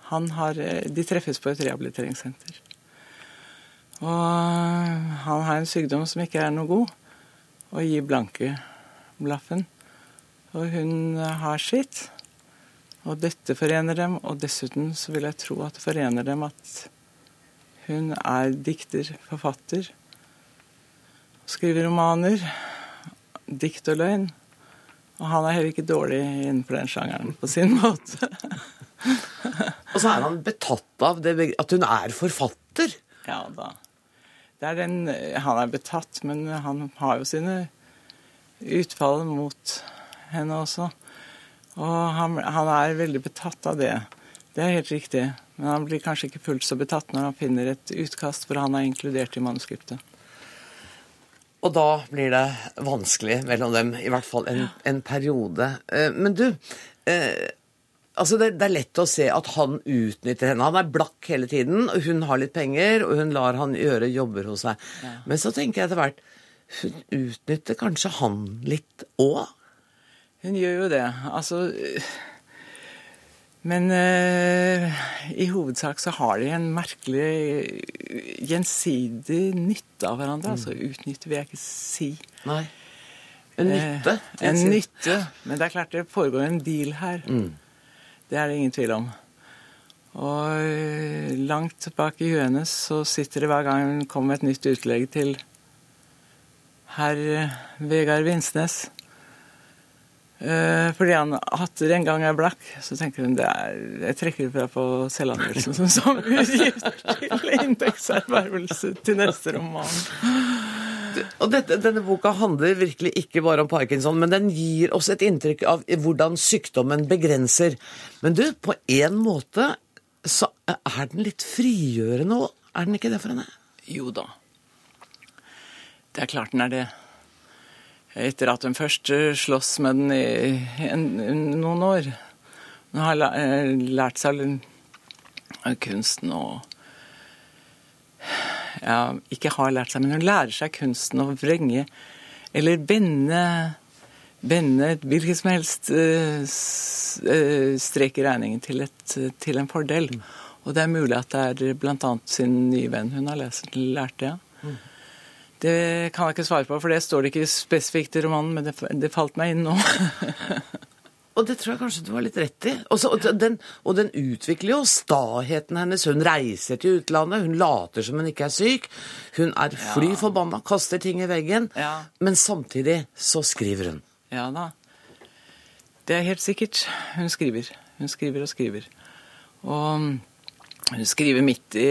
Har, eh, de treffes på et rehabiliteringssenter. Og han har en sykdom som ikke er noe god, og gir blanke blaffen. Og hun har sitt. Og dette forener dem, og dessuten så vil jeg tro at det forener dem at hun er dikter, forfatter, skriver romaner, dikt og løgn. Og han er heller ikke dårlig innenfor den sjangeren på sin måte. og så er han betatt av det, at hun er forfatter. Ja da. Det er den, han er betatt, men han har jo sine utfall mot henne også. Og han, han er veldig betatt av det. Det er helt riktig. Men han blir kanskje ikke fullt så betatt når han finner et utkast hvor han er inkludert i manuskriptet. Og da blir det vanskelig mellom dem, i hvert fall en, en periode. Eh, men du, eh, altså det, det, er lett å se at han utnytter henne. Han er blakk hele tiden, og hun har litt penger, og hun lar han gjøre jobber hos seg. Ja. Men så tenker jeg etter hvert Hun utnytter kanskje han litt òg? Hun gjør jo det. Altså men uh, i hovedsak så har de en merkelig gjensidig nytte av hverandre. Mm. Altså utnytte vil jeg ikke si. Nei. En nytte? Uh, en nytte. Men det er klart det foregår en deal her. Mm. Det er det ingen tvil om. Og uh, langt bak i huene så sitter det hver gang hun kommer med et nytt utlegg til herr Vegard Vinsnes. Uh, fordi han hatter en gang er blakk, så tenker hun det er, jeg trekker fra på selvangivelsen som, som utgift til inntektservervelse til neste roman. Og dette, Denne boka handler virkelig ikke bare om parkinson, men den gir oss et inntrykk av hvordan sykdommen begrenser. Men du, på en måte så er den litt frigjørende òg, er den ikke det for henne? Jo da. Det er klart den er det etter at hun først sloss slåss med den i en, noen år. Hun har eh, lært seg kunsten og Ja, ikke har lært seg, men hun lærer seg kunsten å vrenge eller bende Bende hvilket som helst strek i regningen til, et, til, en fordel. Og det er mulig at det er bl.a. sin nye venn hun har lært det. Ja. Det kan jeg ikke svare på, for det står det ikke spesifikt i romanen, men det, det falt meg inn nå. og det tror jeg kanskje du har litt rett i. Også, og, den, og, den, utvikler jo staheten hennes. Hun reiser til utlandet, hun later som hun ikke er syk. Hun er fly ja. forbanna, kaster ting i veggen. Ja. Men samtidig så skriver hun. Ja da. Det er helt sikkert. Hun skriver. Hun skriver og skriver. Og hun skriver midt i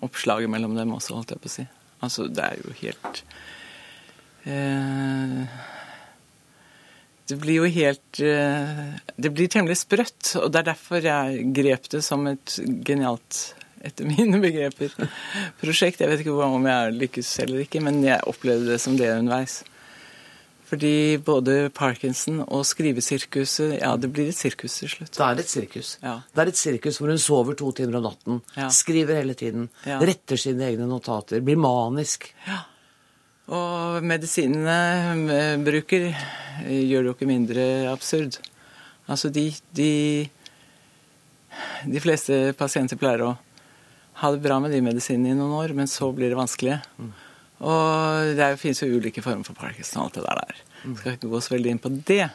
oppslaget mellom dem også, holdt jeg på å si. Altså, det er jo helt eh, Det blir jo helt eh, Det blir temmelig sprøtt, og det er derfor jeg grep det som et genialt etter mine begreper, prosjekt. Jeg vet ikke om jeg lykkes eller ikke, men jeg opplevde det som det underveis. Fordi både Parkinson og skrivesirkuset Ja, det blir et sirkus til slutt. Det er et sirkus. Ja. Det er et sirkus hvor hun sover to timer om natten, ja. skriver hele tiden, ja. retter sine egne notater, blir manisk. Ja. Og medisinene eh, bruker, eh, gjør det jo ikke mindre absurd. Altså, de, de De fleste pasienter pleier å ha det bra med de medisinene i noen år, men så blir det vanskelig. Mm. Og det finnes jo ulike former for parkinson og alt det der. Jeg skal ikke gå så veldig inn på det.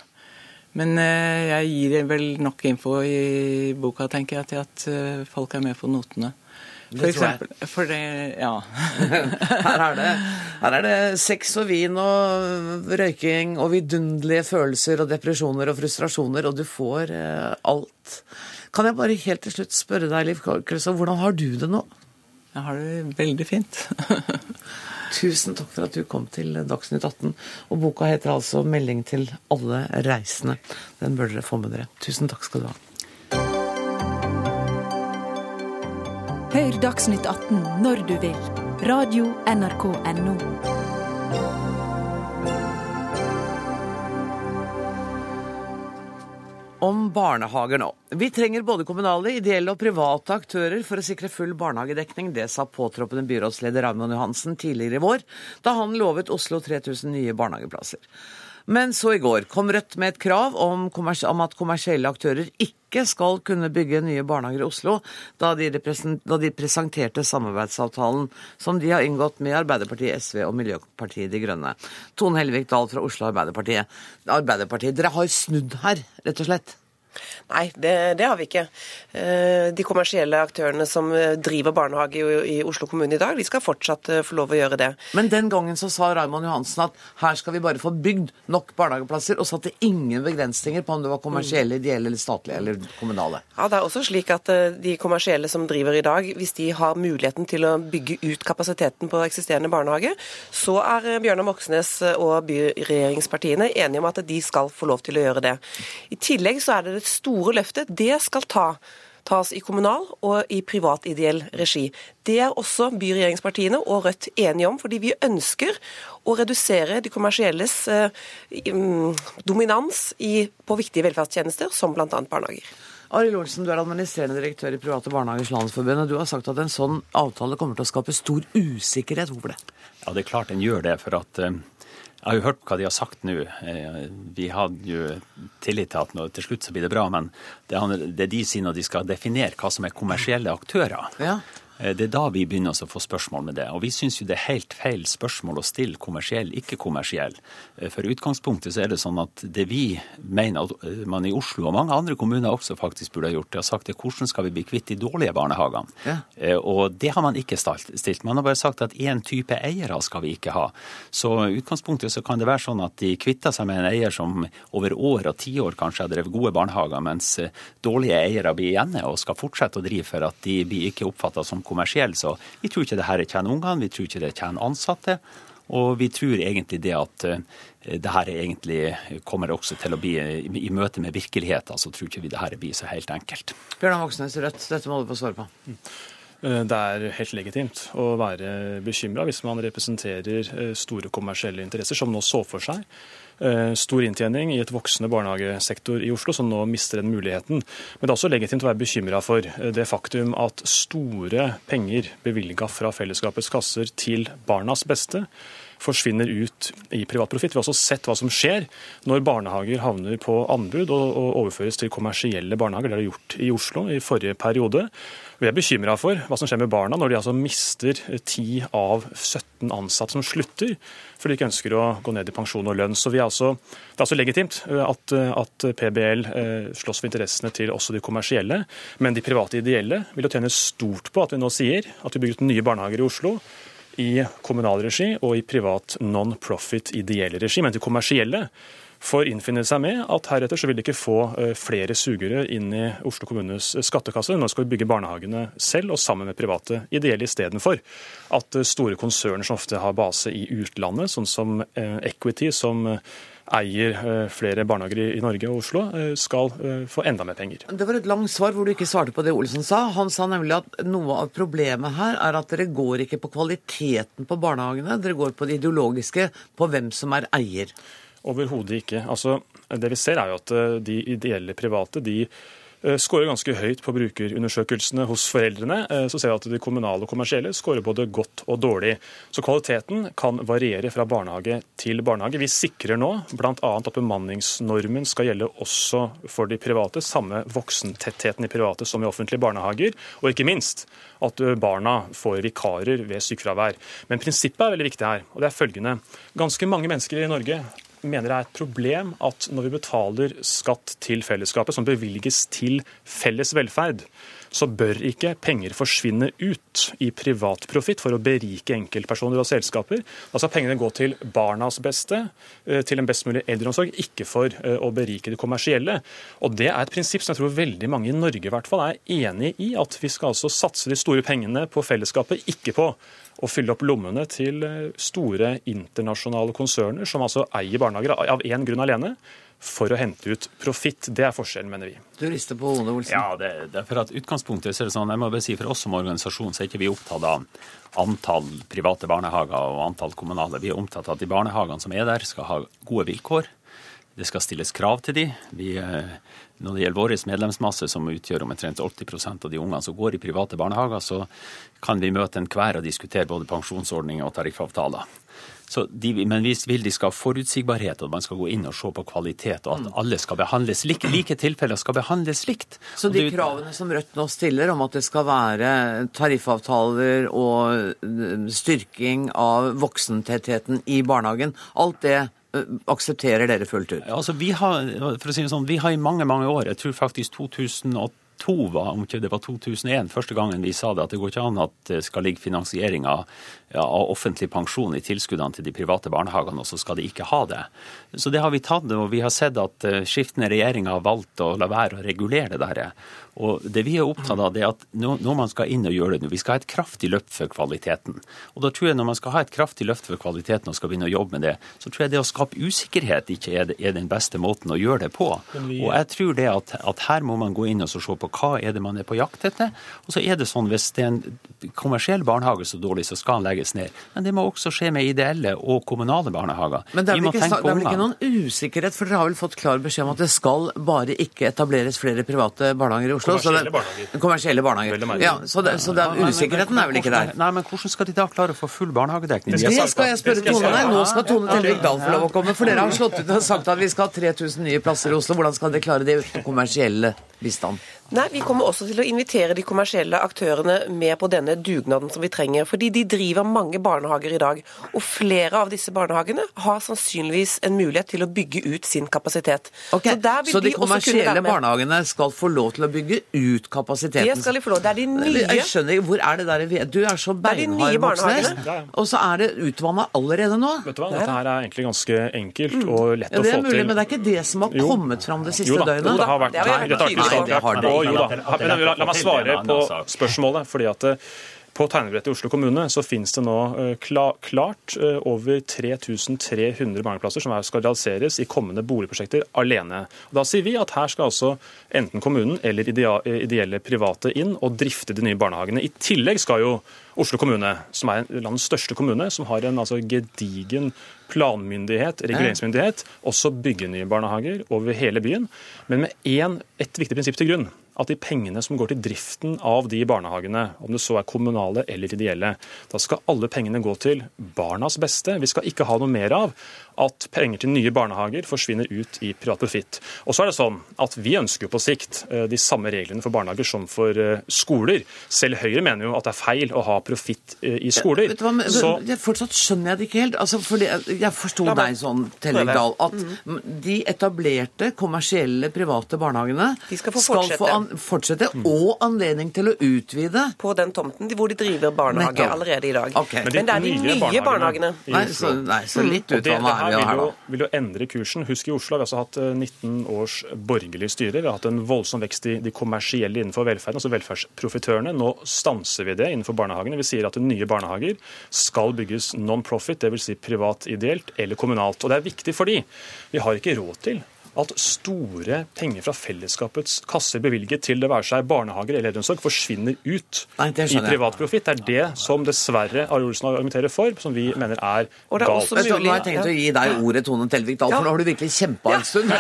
Men eh, jeg gir vel nok info i boka, tenker jeg, til at eh, folk er med på notene. For eksempel, for det, ja. her, er det, her er det sex og vin og røyking og vidunderlige følelser og depresjoner og frustrasjoner, og du får eh, alt. Kan jeg bare helt til slutt spørre deg, Liv Krøsa, hvordan har du det nå? Jeg har det veldig fint. Tusen takk for at du kom til Dagsnytt 18. Og boka heter altså 'Melding til alle reisende'. Den bør dere få med dere. Tusen takk skal du ha. Hør Dagsnytt 18 når du vil. Radio NRK Radio.nrk.no. om barnehager nå. Vi trenger både kommunale, ideelle og private aktører for å sikre full barnehagedekning. Det sa påtroppende byrådsleder Raymond Johansen tidligere i vår, da han lovet Oslo 3000 nye barnehageplasser. Men så i går kom Rødt med et krav om, om, at kommersielle aktører ikke skal kunne bygge nye barnehager i Oslo, da de, da de, presenterte samarbeidsavtalen som de har inngått med Arbeiderpartiet, SV og Miljøpartiet De Grønne. Tone Helvik Dahl fra Oslo Arbeiderpartiet. Arbeiderpartiet, dere har snudd her, rett og slett? Nei, det, det, har vi ikke. Eh, de kommersielle aktørene som eh, driver barnehage i Oslo kommune i dag, de skal fortsatt eh, få lov å gjøre det. Men den gangen så sa Raymond Johansen at her skal vi bare få bygd nok barnehageplasser, og satte ingen begrensninger på om det var kommersielle, ideelle, eller statlige eller kommunale. Ja, det er også slik at de kommersielle som driver i dag, hvis de har muligheten til å bygge ut kapasiteten på eksisterende barnehage, så er Bjørnar Moxnes og byregjeringspartiene enige om at de skal få lov til å gjøre det. I tillegg så er det det store løftet, det skal ta tas i kommunal og i privat ideell regi. Det er også byregjeringspartiene og Rødt enige om, fordi vi ønsker å redusere de kommersielles eh, mm, dominans i, på viktige velferdstjenester, som bl.a. barnehager. Arild Olsen, du er administrerende direktør i Private Barnehagers Landsforbund. og Du har sagt at en sånn avtale kommer til å skape stor usikkerhet. Hvorfor det? Ja, Det er klart den gjør det. for at uh, jeg har jo hørt hva de har sagt nå. Eh, vi hadde jo tillit til at til slutt så blir det bra, men det det de sier når de skal definere hva som er kommersielle aktører. Ja. Eh, det er da vi begynner å få spørsmål med det. Og vi syns jo det er helt feil spørsmål å stille kommersiell, ikke kommersiell. For for utgangspunktet så er det sånn at det vi mener at eh, man i Oslo og mange andre kommuner også faktisk burde ha gjort, det har sagt er hvordan skal vi bli kvitt de dårlige barnehagene. Ja. Og det har man ikke stilt. Man har bare sagt at én type eiere skal vi ikke ha. Så i utgangspunktet så kan det være sånn at de kvitter seg med en eier som over år og tiår kanskje har drevet gode barnehager, mens dårlige eiere blir igjen og skal fortsette å drive for at de blir ikke oppfatta som kommersielle. Så vi tror ikke det her tjener ungene, vi tror ikke det tjener ansatte. Og vi tror egentlig det at uh, det her egentlig kommer også til å bli i, i møte med virkeligheten, så tror ikke vi det her blir så helt enkelt. Bjørnar Moxnes Rødt, dette må du få svare på. Mm. Eh, det er helt legitimt å være bekymra hvis man representerer eh, store kommersielle interesser, som nå så for seg Eh, stor inntjening i et voksende barnehagesektor i Oslo, som nå mister den muligheten. Men det er også legitimt å være bekymra for eh, det faktum at store penger bevilga fra fellesskapets kasser til barnas beste forsvinner ut i privat profitt. Vi har også sett hva som skjer når barnehager havner på anbud og, overføres til kommersielle barnehager. Det har det gjort i Oslo i forrige periode. Vi er bekymra for hva som skjer med barna når de altså mister 10 av 17 ansatte som slutter fordi de ikke ønsker å gå ned i pensjon og lønn. Så altså, Det er altså legitimt eh, at, eh, at, PBL eh, slåss for interessene til også de kommersielle, men de private ideelle vil jo tjene stort på at vi nå sier at vi bygger ut nye barnehager i Oslo i kommunal regi og i privat non-profit ideell regi. Men de kommersielle får innfinne seg med at heretter så vil de ikke få eh, flere sugere inn i Oslo kommunes eh, skattekasse. Nå skal vi bygge barnehagene selv og sammen med private ideelle istedenfor at eh, store konserner som ofte har base i utlandet, sånn som Equity, som eier flere barnehager i Norge og Oslo, skal få enda mer penger. Det var et langt svar hvor du ikke svarte på det Olsen sa. Han sa nemlig at noe av problemet her er at dere går ikke på kvaliteten på barnehagene, dere går på det ideologiske, på hvem som er eier. Overhodet ikke. Altså, det vi ser er jo at eh, de ideelle private de eh, skårer ganske høyt på brukerundersøkelsene hos foreldrene. Eh, så ser vi at de kommunale og kommersielle skårer både godt og dårlig. Så kvaliteten kan variere fra barnehage til barnehage. Vi sikrer nå bl.a. at bemanningsnormen skal gjelde også for de private. Samme voksentettheten i private som i offentlige barnehager. Og ikke minst at barna får vikarer ved sykefravær. Men prinsippet er veldig viktig her, og det er følgende. Ganske mange mennesker i Norge mener det er et problem at når vi betaler skatt til fellesskapet, som bevilges til felles velferd, så bør ikke penger forsvinne ut i privat profitt for å berike enkeltpersoner og selskaper. Da skal pengene gå til barnas beste, eh, til en best mulig eldreomsorg, ikke for eh, å berike det kommersielle. Og Det er et prinsipp som jeg tror veldig mange i Norge i hvert fall er enig i, at vi skal altså satse de store pengene på fellesskapet, ikke på å fylle opp lommene til eh, store internasjonale konserner som altså eier barnehager av én grunn alene. For å hente ut profitt. Det er forskjellen, mener vi. Du rister på hodet, Olsen. Ja, det, det, er for at utgangspunktet er det sånn, jeg må bare si For oss som organisasjon så er ikke vi opptatt av antall private barnehager og antall kommunale. Vi er opptatt av at de barnehagene som er der, skal ha gode vilkår. Det skal stilles krav til de. Vi, eh, når det gjelder vår medlemsmasse, som utgjør omtrent 80% av de ungene som går i private barnehager, så kan vi møte enhver og diskutere både pensjonsordninger og tariffavtaler. De, men vi vil de skal ha forutsigbarhet, og man skal gå inn og se på kvalitet, og at mm. alle skal behandles like. Like tilfeller skal behandles likt. Så de kravene som Rødt nå stiller om at det skal være tariffavtaler og eh, styrking av voksentettheten i barnehagen, alt det Eh, aksepterer dere fullt ut? Altså, vi har, for å si det sånn, vi har i mange mange år, jeg tror faktisk 2002 var, om ikke det var 2001, første gangen vi sa det, at det går ikke an at det skal ligge finansiering av, av offentlig pensjon i tilskuddene til de private barnehagene, og så skal de ikke ha det. Så det har vi tatt, og vi har sett at eh, skiftende regjeringer har valgt å la være å regulere det der. Og Det vi er opptatt av, det er at når man skal inn og gjøre det nå, vi skal ha et kraftig løft for kvaliteten. Og da tror jeg Når man skal ha et kraftig løft for kvaliteten og skal begynne å jobbe med det, så tror jeg det å skape usikkerhet ikke er, den beste måten å gjøre det på. Og jeg tror det at, at, her må man gå inn og se på hva er det man er på jakt etter. Og så er det sånn hvis det er en kommersiell barnehage så dårlig, så skal den legges ned. Men det må også skje med ideelle og kommunale barnehager. Men det er vel ikke, det er vel ikke noen usikkerhet, for dere har vel fått klar beskjed om at det skal bare ikke etableres flere private barnehager i Oslo? Oslo. Kommersielle barnehager. Kommersielle barnehager. Ja, så, det, så det, usikkerheten er vel ikke der? Nei, men hvordan skal de da klare å få full barnehagedekning? Det skal jeg spørre Tone om. Nå skal Tone Tellevik Dahl få lov å komme. For dere har slått ut og sagt at vi skal ha 3000 nye plasser i Oslo. Hvordan skal dere klare det uten kommersielle bistand? Nei, Vi kommer også til å invitere de kommersielle aktørene med på denne dugnaden som vi trenger. Fordi de driver mange barnehager i dag. Og flere av disse barnehagene har sannsynligvis en mulighet til å bygge ut sin kapasitet. Okay, så, så, de, kommersielle barnehagene skal få lov til å bygge ut kapasiteten? Det skal de få lov. Det er de nye Jeg skjønner ikke, Hvor er det der Du er så beinhard, Moxnes. Og så er det utvanna allerede nå. Vet du hva, Dette her er egentlig ganske enkelt og lett ja, å få mulig, til. Men det er ikke det som har kommet fram det siste døgnet? Jo da, det har vært, nei, det har det jo da. Men la, la meg svare på spørsmålet. fordi at eh, på tegnebrettet i Oslo kommune så finnes det nå eh, klart eh, over 3300 barneplasser som skal realiseres i kommende boligprosjekter alene. Da sier vi at her skal altså enten kommunen eller ideelle private inn og drifte de nye barnehagene. I tillegg skal jo Oslo kommune, som er landets største kommune, som har en altså, gedigen planmyndighet, reguleringsmyndighet, også bygge nye barnehager over hele byen, men med én, et viktig prinsipp til grunn at de pengene som går til driften av de barnehagene, om det så er kommunale eller ideelle, da skal alle pengene gå til barnas beste. Vi skal ikke ha noe mer av at penger til nye barnehager forsvinner ut i privat profitt. Og så er det sånn at Vi ønsker jo på sikt eh, de samme reglene for barnehager som for eh, skoler. Selv Høyre mener jo at det er feil å ha profitt eh, i skoler. Vet du hva, men, så... Fortsatt skjønner jeg det ikke helt. Altså, fordi jeg forsto deg sånn, Tellegdal, at mm. de etablerte kommersielle private barnehagene de skal få fortsette, skal få an fortsette mm. og anledning til å utvide. På den tomten hvor de driver barnehage allerede i dag. Okay. Men, det er de nye, nye barnehagene. Nei, så, nei, så litt utvanna her vil jo, vil jo endre kursen. Husk i Oslo har vi altså hatt 19 eh, års borgerlig styre. Vi har hatt en voldsom vekst i de kommersielle innenfor velferden, altså velferdsprofitørene. Nå stanser vi det innenfor barnehagene. Vi sier at nye barnehager skal bygges non-profit, dvs. Si privat ideelt eller kommunalt. Og det er viktig fordi vi har ikke råd til at store penger fra fellesskapets kasser bevilget til det være seg barnehager eller eldreomsorg, forsvinner ut Nei, i privat profitt. Det er det som dessverre Are Olsen argumenterer for, som vi mener er, og det er galt. Mulig, nå har jeg tenkt å gi deg ordet, Tone Telvik Dahl, for nå har du virkelig kjempa en stund.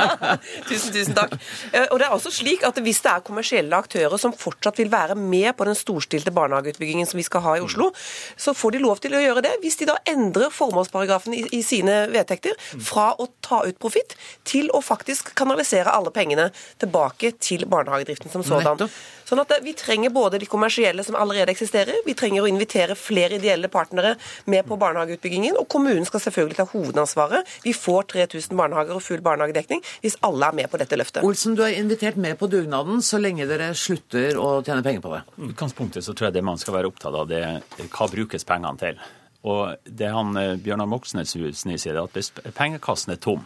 tusen, tusen takk. Eh, og det er også slik at Hvis det er kommersielle aktører som fortsatt vil være med på den storstilte barnehageutbyggingen som vi skal ha i Oslo, så får de lov til å gjøre det. Hvis de da endrer formålsparagrafen i, i sine vedtekter fra å ta ut profitt til å faktisk kanalisere alle pengene tilbake til barnehagedriften som sådan. Sånn at eh, Vi trenger både de kommersielle som allerede eksisterer, vi trenger å invitere flere ideelle partnere med på barnehageutbyggingen, og kommunen skal selvfølgelig ta hovedansvaret. Vi får 3000 barnehager og full barnehagedekning hvis alle er med på dette løftet. Olsen, du er invitert med på dugnaden så lenge dere slutter å tjene penger på det. I utgangspunktet så tror jeg det man skal være opptatt av, det er hva brukes pengene til. Og det han eh, Bjørnar Moxnes sier, at hvis pengekassen er tom,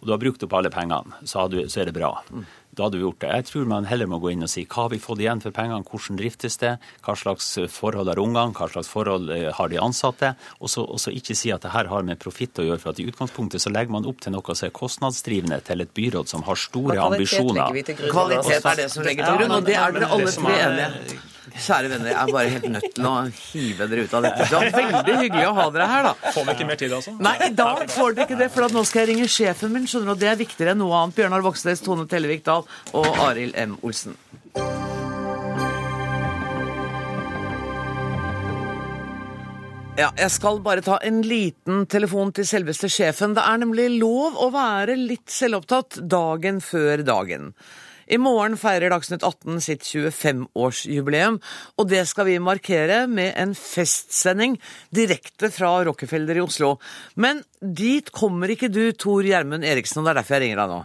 og du har brukt opp alle pengene, så, du, så er det bra. Da hadde vi gjort det. Jeg tror man heller må gå inn og si hva har vi fått igjen for pengene, hvordan driftes det, hva slags forhold har ungene, hva slags forhold eh, har de ansatte, og så, og så ikke si at det her har med profitt å gjøre. for at I utgangspunktet så legger man opp til noe som er kostnadsdrivende til et byråd som har store ambisjoner. Kvalitet er det som legger til grunn, og det er dere alle tre enige Kjære venner, jeg er bare helt nødt til å hive dere ut av dette. Det var veldig hyggelig å ha dere her, da. Får vi ikke mer tid, altså? Nei, i dag får dere ikke det, for nå skal jeg ringe sjefen min, skjønner du, og det er viktigere enn noe annet. Bjørnar Voksnes, Tone Tellevik Dahl og Arild M. Olsen. Ja, jeg skal bare ta en liten telefon til selveste sjefen. Det er nemlig lov å være litt selvopptatt dagen før dagen. I morgen feirer Dagsnytt 18 sitt 25-årsjubileum, og det skal vi markere med en festsending direkte fra Rockefeller i Oslo. Men dit kommer ikke du, Tor Gjermund Eriksen, og det er derfor jeg ringer deg nå.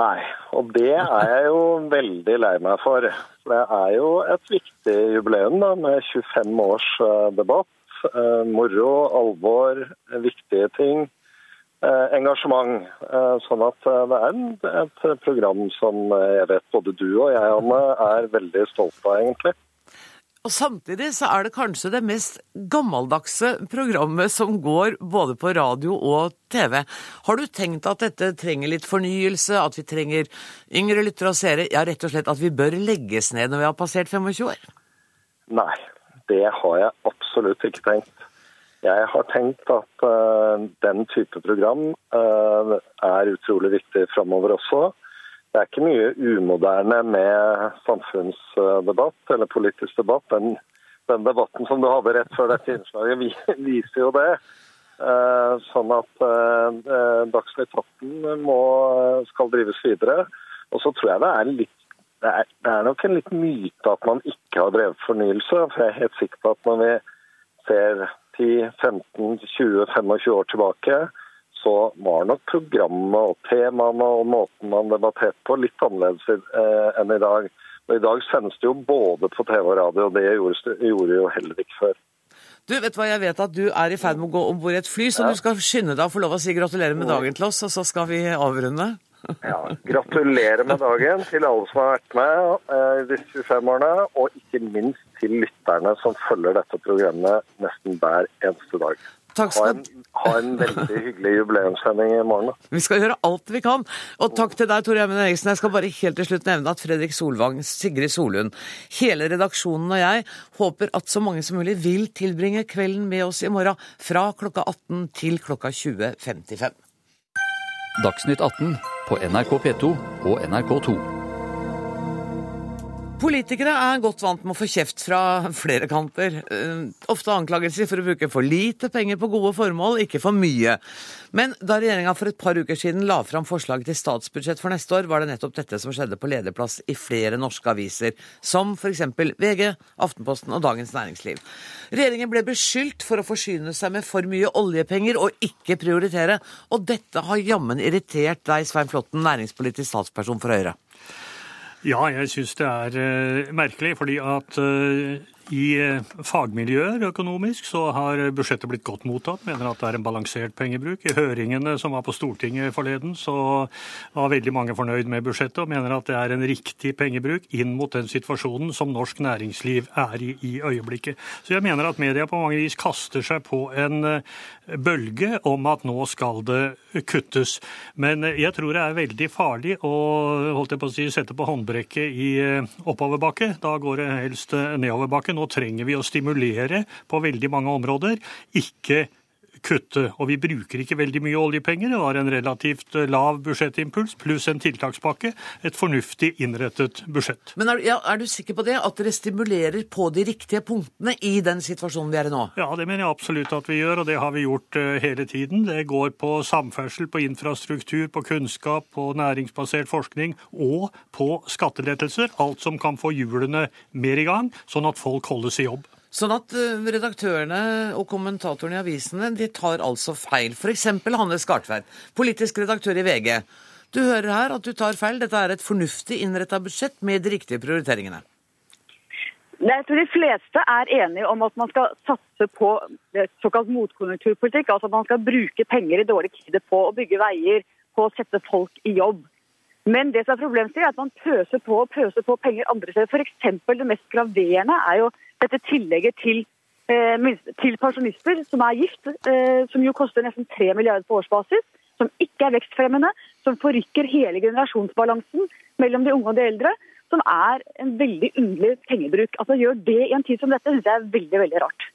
Nei, og det er jeg jo veldig lei meg for. Det er jo et viktig jubileum da, med 25 års eh, debatt. Eh, moro, alvor, viktige ting. Eh, engasjement. Sånn at det er et program som jeg vet både du og jeg, Anne, er veldig stolte av, egentlig. Og samtidig så er det kanskje det mest gammeldagse programmet som går både på radio og TV. Har du tenkt at dette trenger litt fornyelse, at vi trenger yngre lyttere og seere, ja rett og slett at vi bør legges ned når vi har passert 25 år? Nei, det har jeg absolutt ikke tenkt. Jeg har tenkt at uh, den type program uh, er utrolig viktig framover også. Det er ikke mye umoderne med samfunnsdebatt eller politisk debatt. Den, den debatten som du hadde rett før dette innslaget, viser jo det. Uh, sånn at Dagsnytt 18 skal drives videre. Og så tror jeg det er litt det er, det er, nok en litt myte at man ikke har drevet fornyelse. For jeg er helt sikker på at når vi ser 10-15-20-25 år tilbake, så var nok programmet og temaene og måten man debatterte på litt annerledes eh, enn i dag. Og I dag sendes det jo både på TV og radio, og det gjorde, gjorde jo heller ikke før. Du, vet hva, Jeg vet at du er i ferd med å gå om bord i et fly, så ja. du skal skynde deg å få lov å si gratulerer med dagen til oss, og så skal vi avrunde. Ja, Gratulerer med dagen til alle som har vært med eh, disse 25 årene, og ikke minst til lytterne som følger dette programmet nesten hver eneste dag. Takk skal... Ha en, ha en veldig hyggelig jubileumssending i morgen. Da. Vi skal gjøre alt vi kan. Og takk til deg, Tor Gjermund Eriksen. Jeg skal bare helt til slutt nevne at Fredrik Solvang, Sigrid Solund, hele redaksjonen og jeg håper at så mange som mulig vil tilbringe kvelden med oss i morgen fra klokka 18 til klokka 20.55. Dagsnytt 18 på NRK P2 og NRK2. Politikere er godt vant med å få kjeft fra flere kanter. Eh, ofte anklagelser for å bruke for lite penger på gode formål, ikke for mye. Men da regjeringa for et par uker siden la fram forslag til statsbudsjett for neste år, var det nettopp dette som skjedde på lederplass i flere norske aviser, som f.eks. VG, Aftenposten og Dagens Næringsliv. Regjeringen ble beskyldt for å forsyne seg med for mye oljepenger og ikke prioritere, og dette har jammen irritert deg, Svein Flåtten, næringspolitisk statsperson for Høyre. Ja, jeg syns det er uh, merkelig, fordi at uh, i eh, fagmiljøer økonomisk så har budsjettet blitt godt mottatt. Mener at det er en balansert pengebruk. I høringene som var på Stortinget forleden, så var veldig mange fornøyd med budsjettet og mener at det er en riktig pengebruk inn mot den situasjonen som norsk næringsliv er i i øyeblikket. Så jeg mener at media på mange vis kaster seg på en bølge om at nå skal det kuttes. Men jeg tror det er veldig farlig å holdt jeg på å si, sette på håndbrekket i oppoverbakke. Da går det helst nedoverbakke nå trenger vi å stimulere på veldig mange områder, ikke kutte. Og vi bruker ikke veldig mye oljepenger. Det var en relativt lav budsjettimpuls pluss en tiltakspakke. Et fornuftig innrettet budsjett. Men er, ja, er, du sikker på det? At dere stimulerer på de riktige punktene i den situasjonen vi er i nå? Ja, det mener jeg absolutt at vi gjør, og det har vi gjort uh, hele tiden. Det går på samferdsel, på infrastruktur, på kunnskap, på næringsbasert forskning og på skattelettelser. Alt som kan få hjulene mer i gang, sånn at folk holdes i jobb. Sånn at uh, redaktørene og kommentatorene i avisene de tar altså feil. F.eks. Hanne Skartveit, politisk redaktør i VG. Du hører her at du tar feil. Dette er et fornuftig innretta budsjett med de riktige prioriteringene. Jeg tror de fleste er enige om at man skal satse på såkalt motkonjunkturpolitikk. Altså at man skal bruke penger i dårlige tider på å bygge veier, på å sette folk i jobb. Men det som er problemstillingen er at man pøser på og pøser på penger andre steder. F.eks. det mest graverende er jo dette tillegget til, eh, til pensjonister som er gift, eh, som jo koster nesten 3 milliarder på årsbasis, som ikke er vekstfremmende, som forrykker hele generasjonsbalansen mellom de unge og de eldre, som er en veldig underlig pengebruk. Altså Gjør det i en tid som dette, jeg er veldig, veldig rart.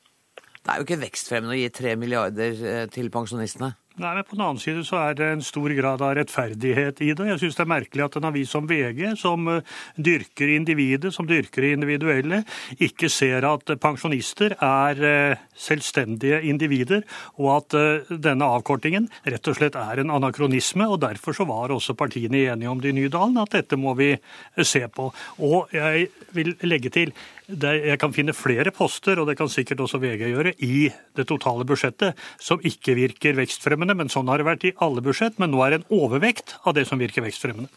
Det er jo ikke vekstfremmende å gi 3 milliarder eh, til pensjonistene. Nei, men På den annen side så er det en stor grad av rettferdighet i det. Jeg syns det er merkelig at en avis som VG, som eh, dyrker individet, som dyrker individuelle, ikke ser at pensjonister er eh, selvstendige individer, og at eh, denne avkortingen rett og slett er en anakronisme. og Derfor så var også partiene enige om det i Nydalen, at dette må vi se på. Og jeg vil legge til jeg kan finne flere poster, og det kan sikkert også VG gjøre, i det totale budsjettet som ikke virker vekstfremmende. Men sånn har det vært i alle budsjett. Men nå er det en overvekt av det som virker vekstfremmende.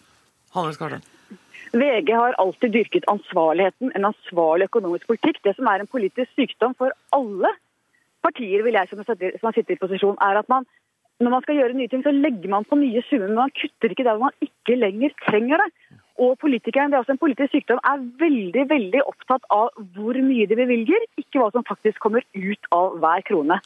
VG har alltid dyrket ansvarligheten, en ansvarlig økonomisk politikk. Det som er en politisk sykdom for alle partier, vil jeg som har sittet i posisjon, er at man når man skal gjøre nye ting, så legger man på nye summer, men man kutter ikke der hvor man ikke lenger trenger det og politikeren, det er også en politisk sykdom, er veldig veldig opptatt av hvor mye de bevilger, ikke hva som faktisk kommer ut av hver krone.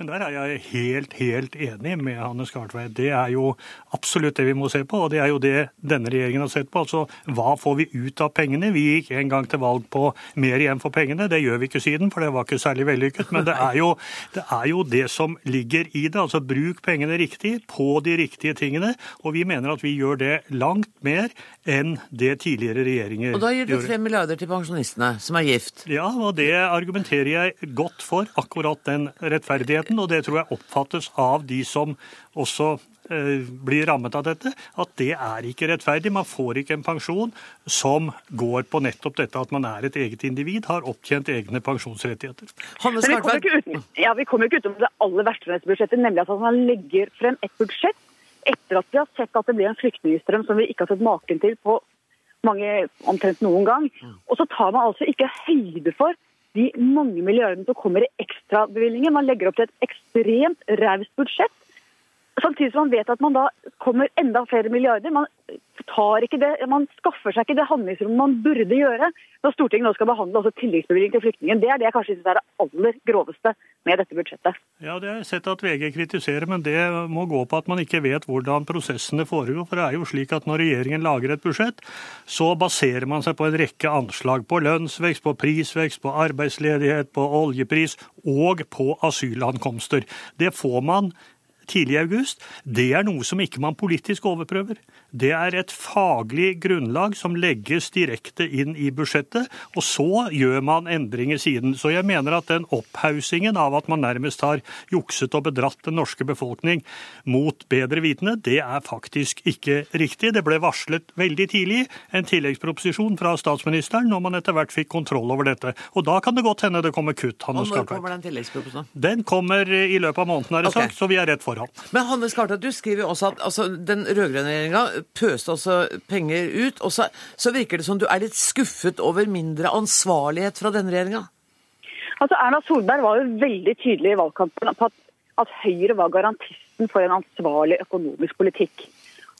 Men der er jeg helt, helt enig med Hanne Skartveit. Det er jo absolutt det vi må se på, og det er jo det denne regjeringen har sett på. Altså hva får vi ut av pengene? Vi gikk en gang til valg på mer igjen for pengene. Det gjør vi ikke siden, for det var ikke særlig vellykket. Men det er jo det, er jo det som ligger i det. Altså bruk pengene riktig på de riktige tingene. Og vi mener at vi gjør det langt mer enn det tidligere regjeringer gjorde. Og da gir du tre milliarder til pensjonistene som er gift? Ja, og det argumenterer jeg godt for. Akkurat den rettferdigheten og det tror jeg oppfattes av de som også eh, blir rammet av dette, at det er ikke rettferdig. Man får ikke en pensjon som går på nettopp dette at man er et eget individ, har opptjent egne pensjonsrettigheter. Men vi kommer ikke uten, ja, vi kommer ikke utenom det aller verste med dette budsjettet, nemlig at man legger frem et budsjett etter at vi har sett at det blir en flyktningstrøm som vi ikke har sett maken til på mange, omtrent noen gang. Og så tar man altså ikke høyde for de mange milliardene som kommer i ekstrabevilgninger. Man legger opp til et ekstremt raust budsjett. Samtidig som man vet at man da kommer enda flere milliarder. Man tar ikke det, man skaffer seg ikke det handlingsrommet man burde gjøre når Stortinget nå skal behandle også tilleggsbevilgning til flyktningen. Det er det jeg kanskje synes er det aller groveste med dette budsjettet. Ja, Det har jeg sett at VG kritiserer, men det må gå på at man ikke vet hvordan prosessene foregår. For det er jo slik at når regjeringen lager et budsjett, så baserer man seg på en rekke anslag. På lønnsvekst, på prisvekst, på arbeidsledighet, på oljepris og på asylankomster. Det får man tidlig i august, det er noe som ikke man politisk overprøver. Det er et faglig grunnlag som legges direkte inn i budsjettet, og så gjør man endringer siden. Så jeg mener at den opphaussingen av at man nærmest har jukset og bedratt den norske befolkning mot bedre vitende, det er faktisk ikke riktig. Det ble varslet veldig tidlig en tilleggsproposisjon fra statsministeren når man etter hvert fikk kontroll over dette. Og da kan det godt hende det kommer kutt. Hanne og når kommer den tilleggsproposisjonen? Den kommer i løpet av måneden, er det okay. sagt, så vi er rett foran. Men Hanne Skarta, du skriver jo også at altså, den rød-grønne regjeringa pøste også penger ut. Og så, så, virker det som du er litt skuffet over mindre ansvarlighet fra denne regjeringa? Altså, Erna Solberg var jo veldig tydelig i valgkampen på at, at Høyre var garantisten for en ansvarlig økonomisk politikk.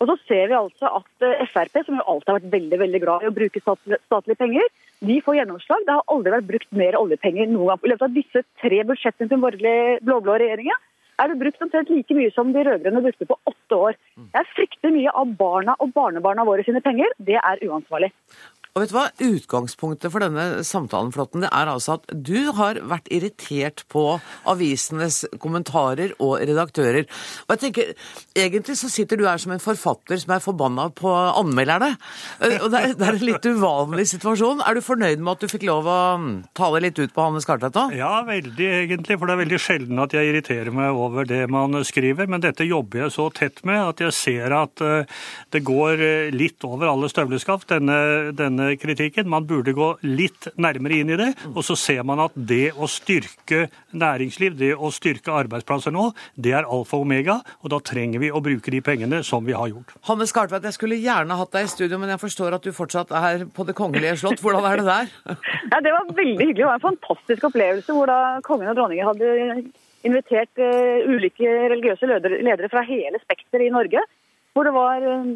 Og så ser vi altså at eh, Frp, som jo alltid har vært veldig veldig glad i å bruke statlige penger, de får gjennomslag. Det har aldri vært brukt mer oljepenger noen gang. I løpet av disse tre budsjettene til den blå-blå regjeringa er det brukt omtrent like mye som de rød-grønne brukte på åtte år. Jeg frykter mye av barna og barnebarna våre sine penger. Det er uansvarlig. Og vet du hva? Utgangspunktet for denne samtalen Flotten, det er altså at du har vært irritert på avisenes kommentarer og redaktører. Og jeg tenker, Egentlig så sitter du her som en forfatter som er forbanna på anmelderne. Og det er, det er, en litt uvanlig situasjon. Er du fornøyd med at du fikk lov å mm, tale litt ut på Hanne Skartvedt nå? Ja, veldig egentlig. For det er veldig sjelden at jeg irriterer meg over det man skriver. Men dette jobber jeg så tett med at jeg ser at eh, det går eh, litt over alle støvleskaft, denne, denne denne kritikken. Man burde gå litt nærmere inn i det. Og så ser man at det å styrke næringsliv, det å styrke arbeidsplasser nå, det er alfa og omega. Og da trenger vi å bruke de pengene som vi har gjort. Hanne Skartveit, jeg skulle gjerne hatt deg i studio, men jeg forstår at du fortsatt er på Det kongelige slott. Hvordan er det der? Ja, det var veldig hyggelig. Det var en fantastisk opplevelse hvor da kongen og dronningen hadde invitert uh, ulike religiøse ledere fra hele spekteret i Norge. Hvor det var uh,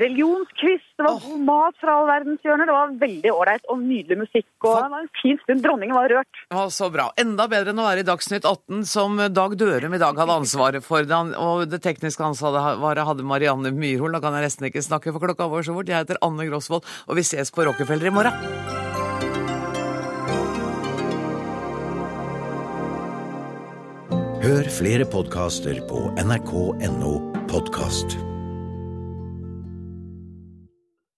religionsquiz, det var god mat fra all verdens hjørner. Det var veldig ålreit og nydelig musikk. Og det var en fin stund. Dronningen var rørt. Ja, så bra. Enda bedre enn å være i Dagsnytt 18, som Dag Dørum i dag hadde ansvaret for. Den, og det tekniske ansvaret hadde Marianne Myrhol. Da kan jeg nesten ikke snakke for klokka vår så fort. Jeg heter Anne Grosvold, og vi ses på Rockefeller i morgen. Hør flere podkaster på nrk.no podkast.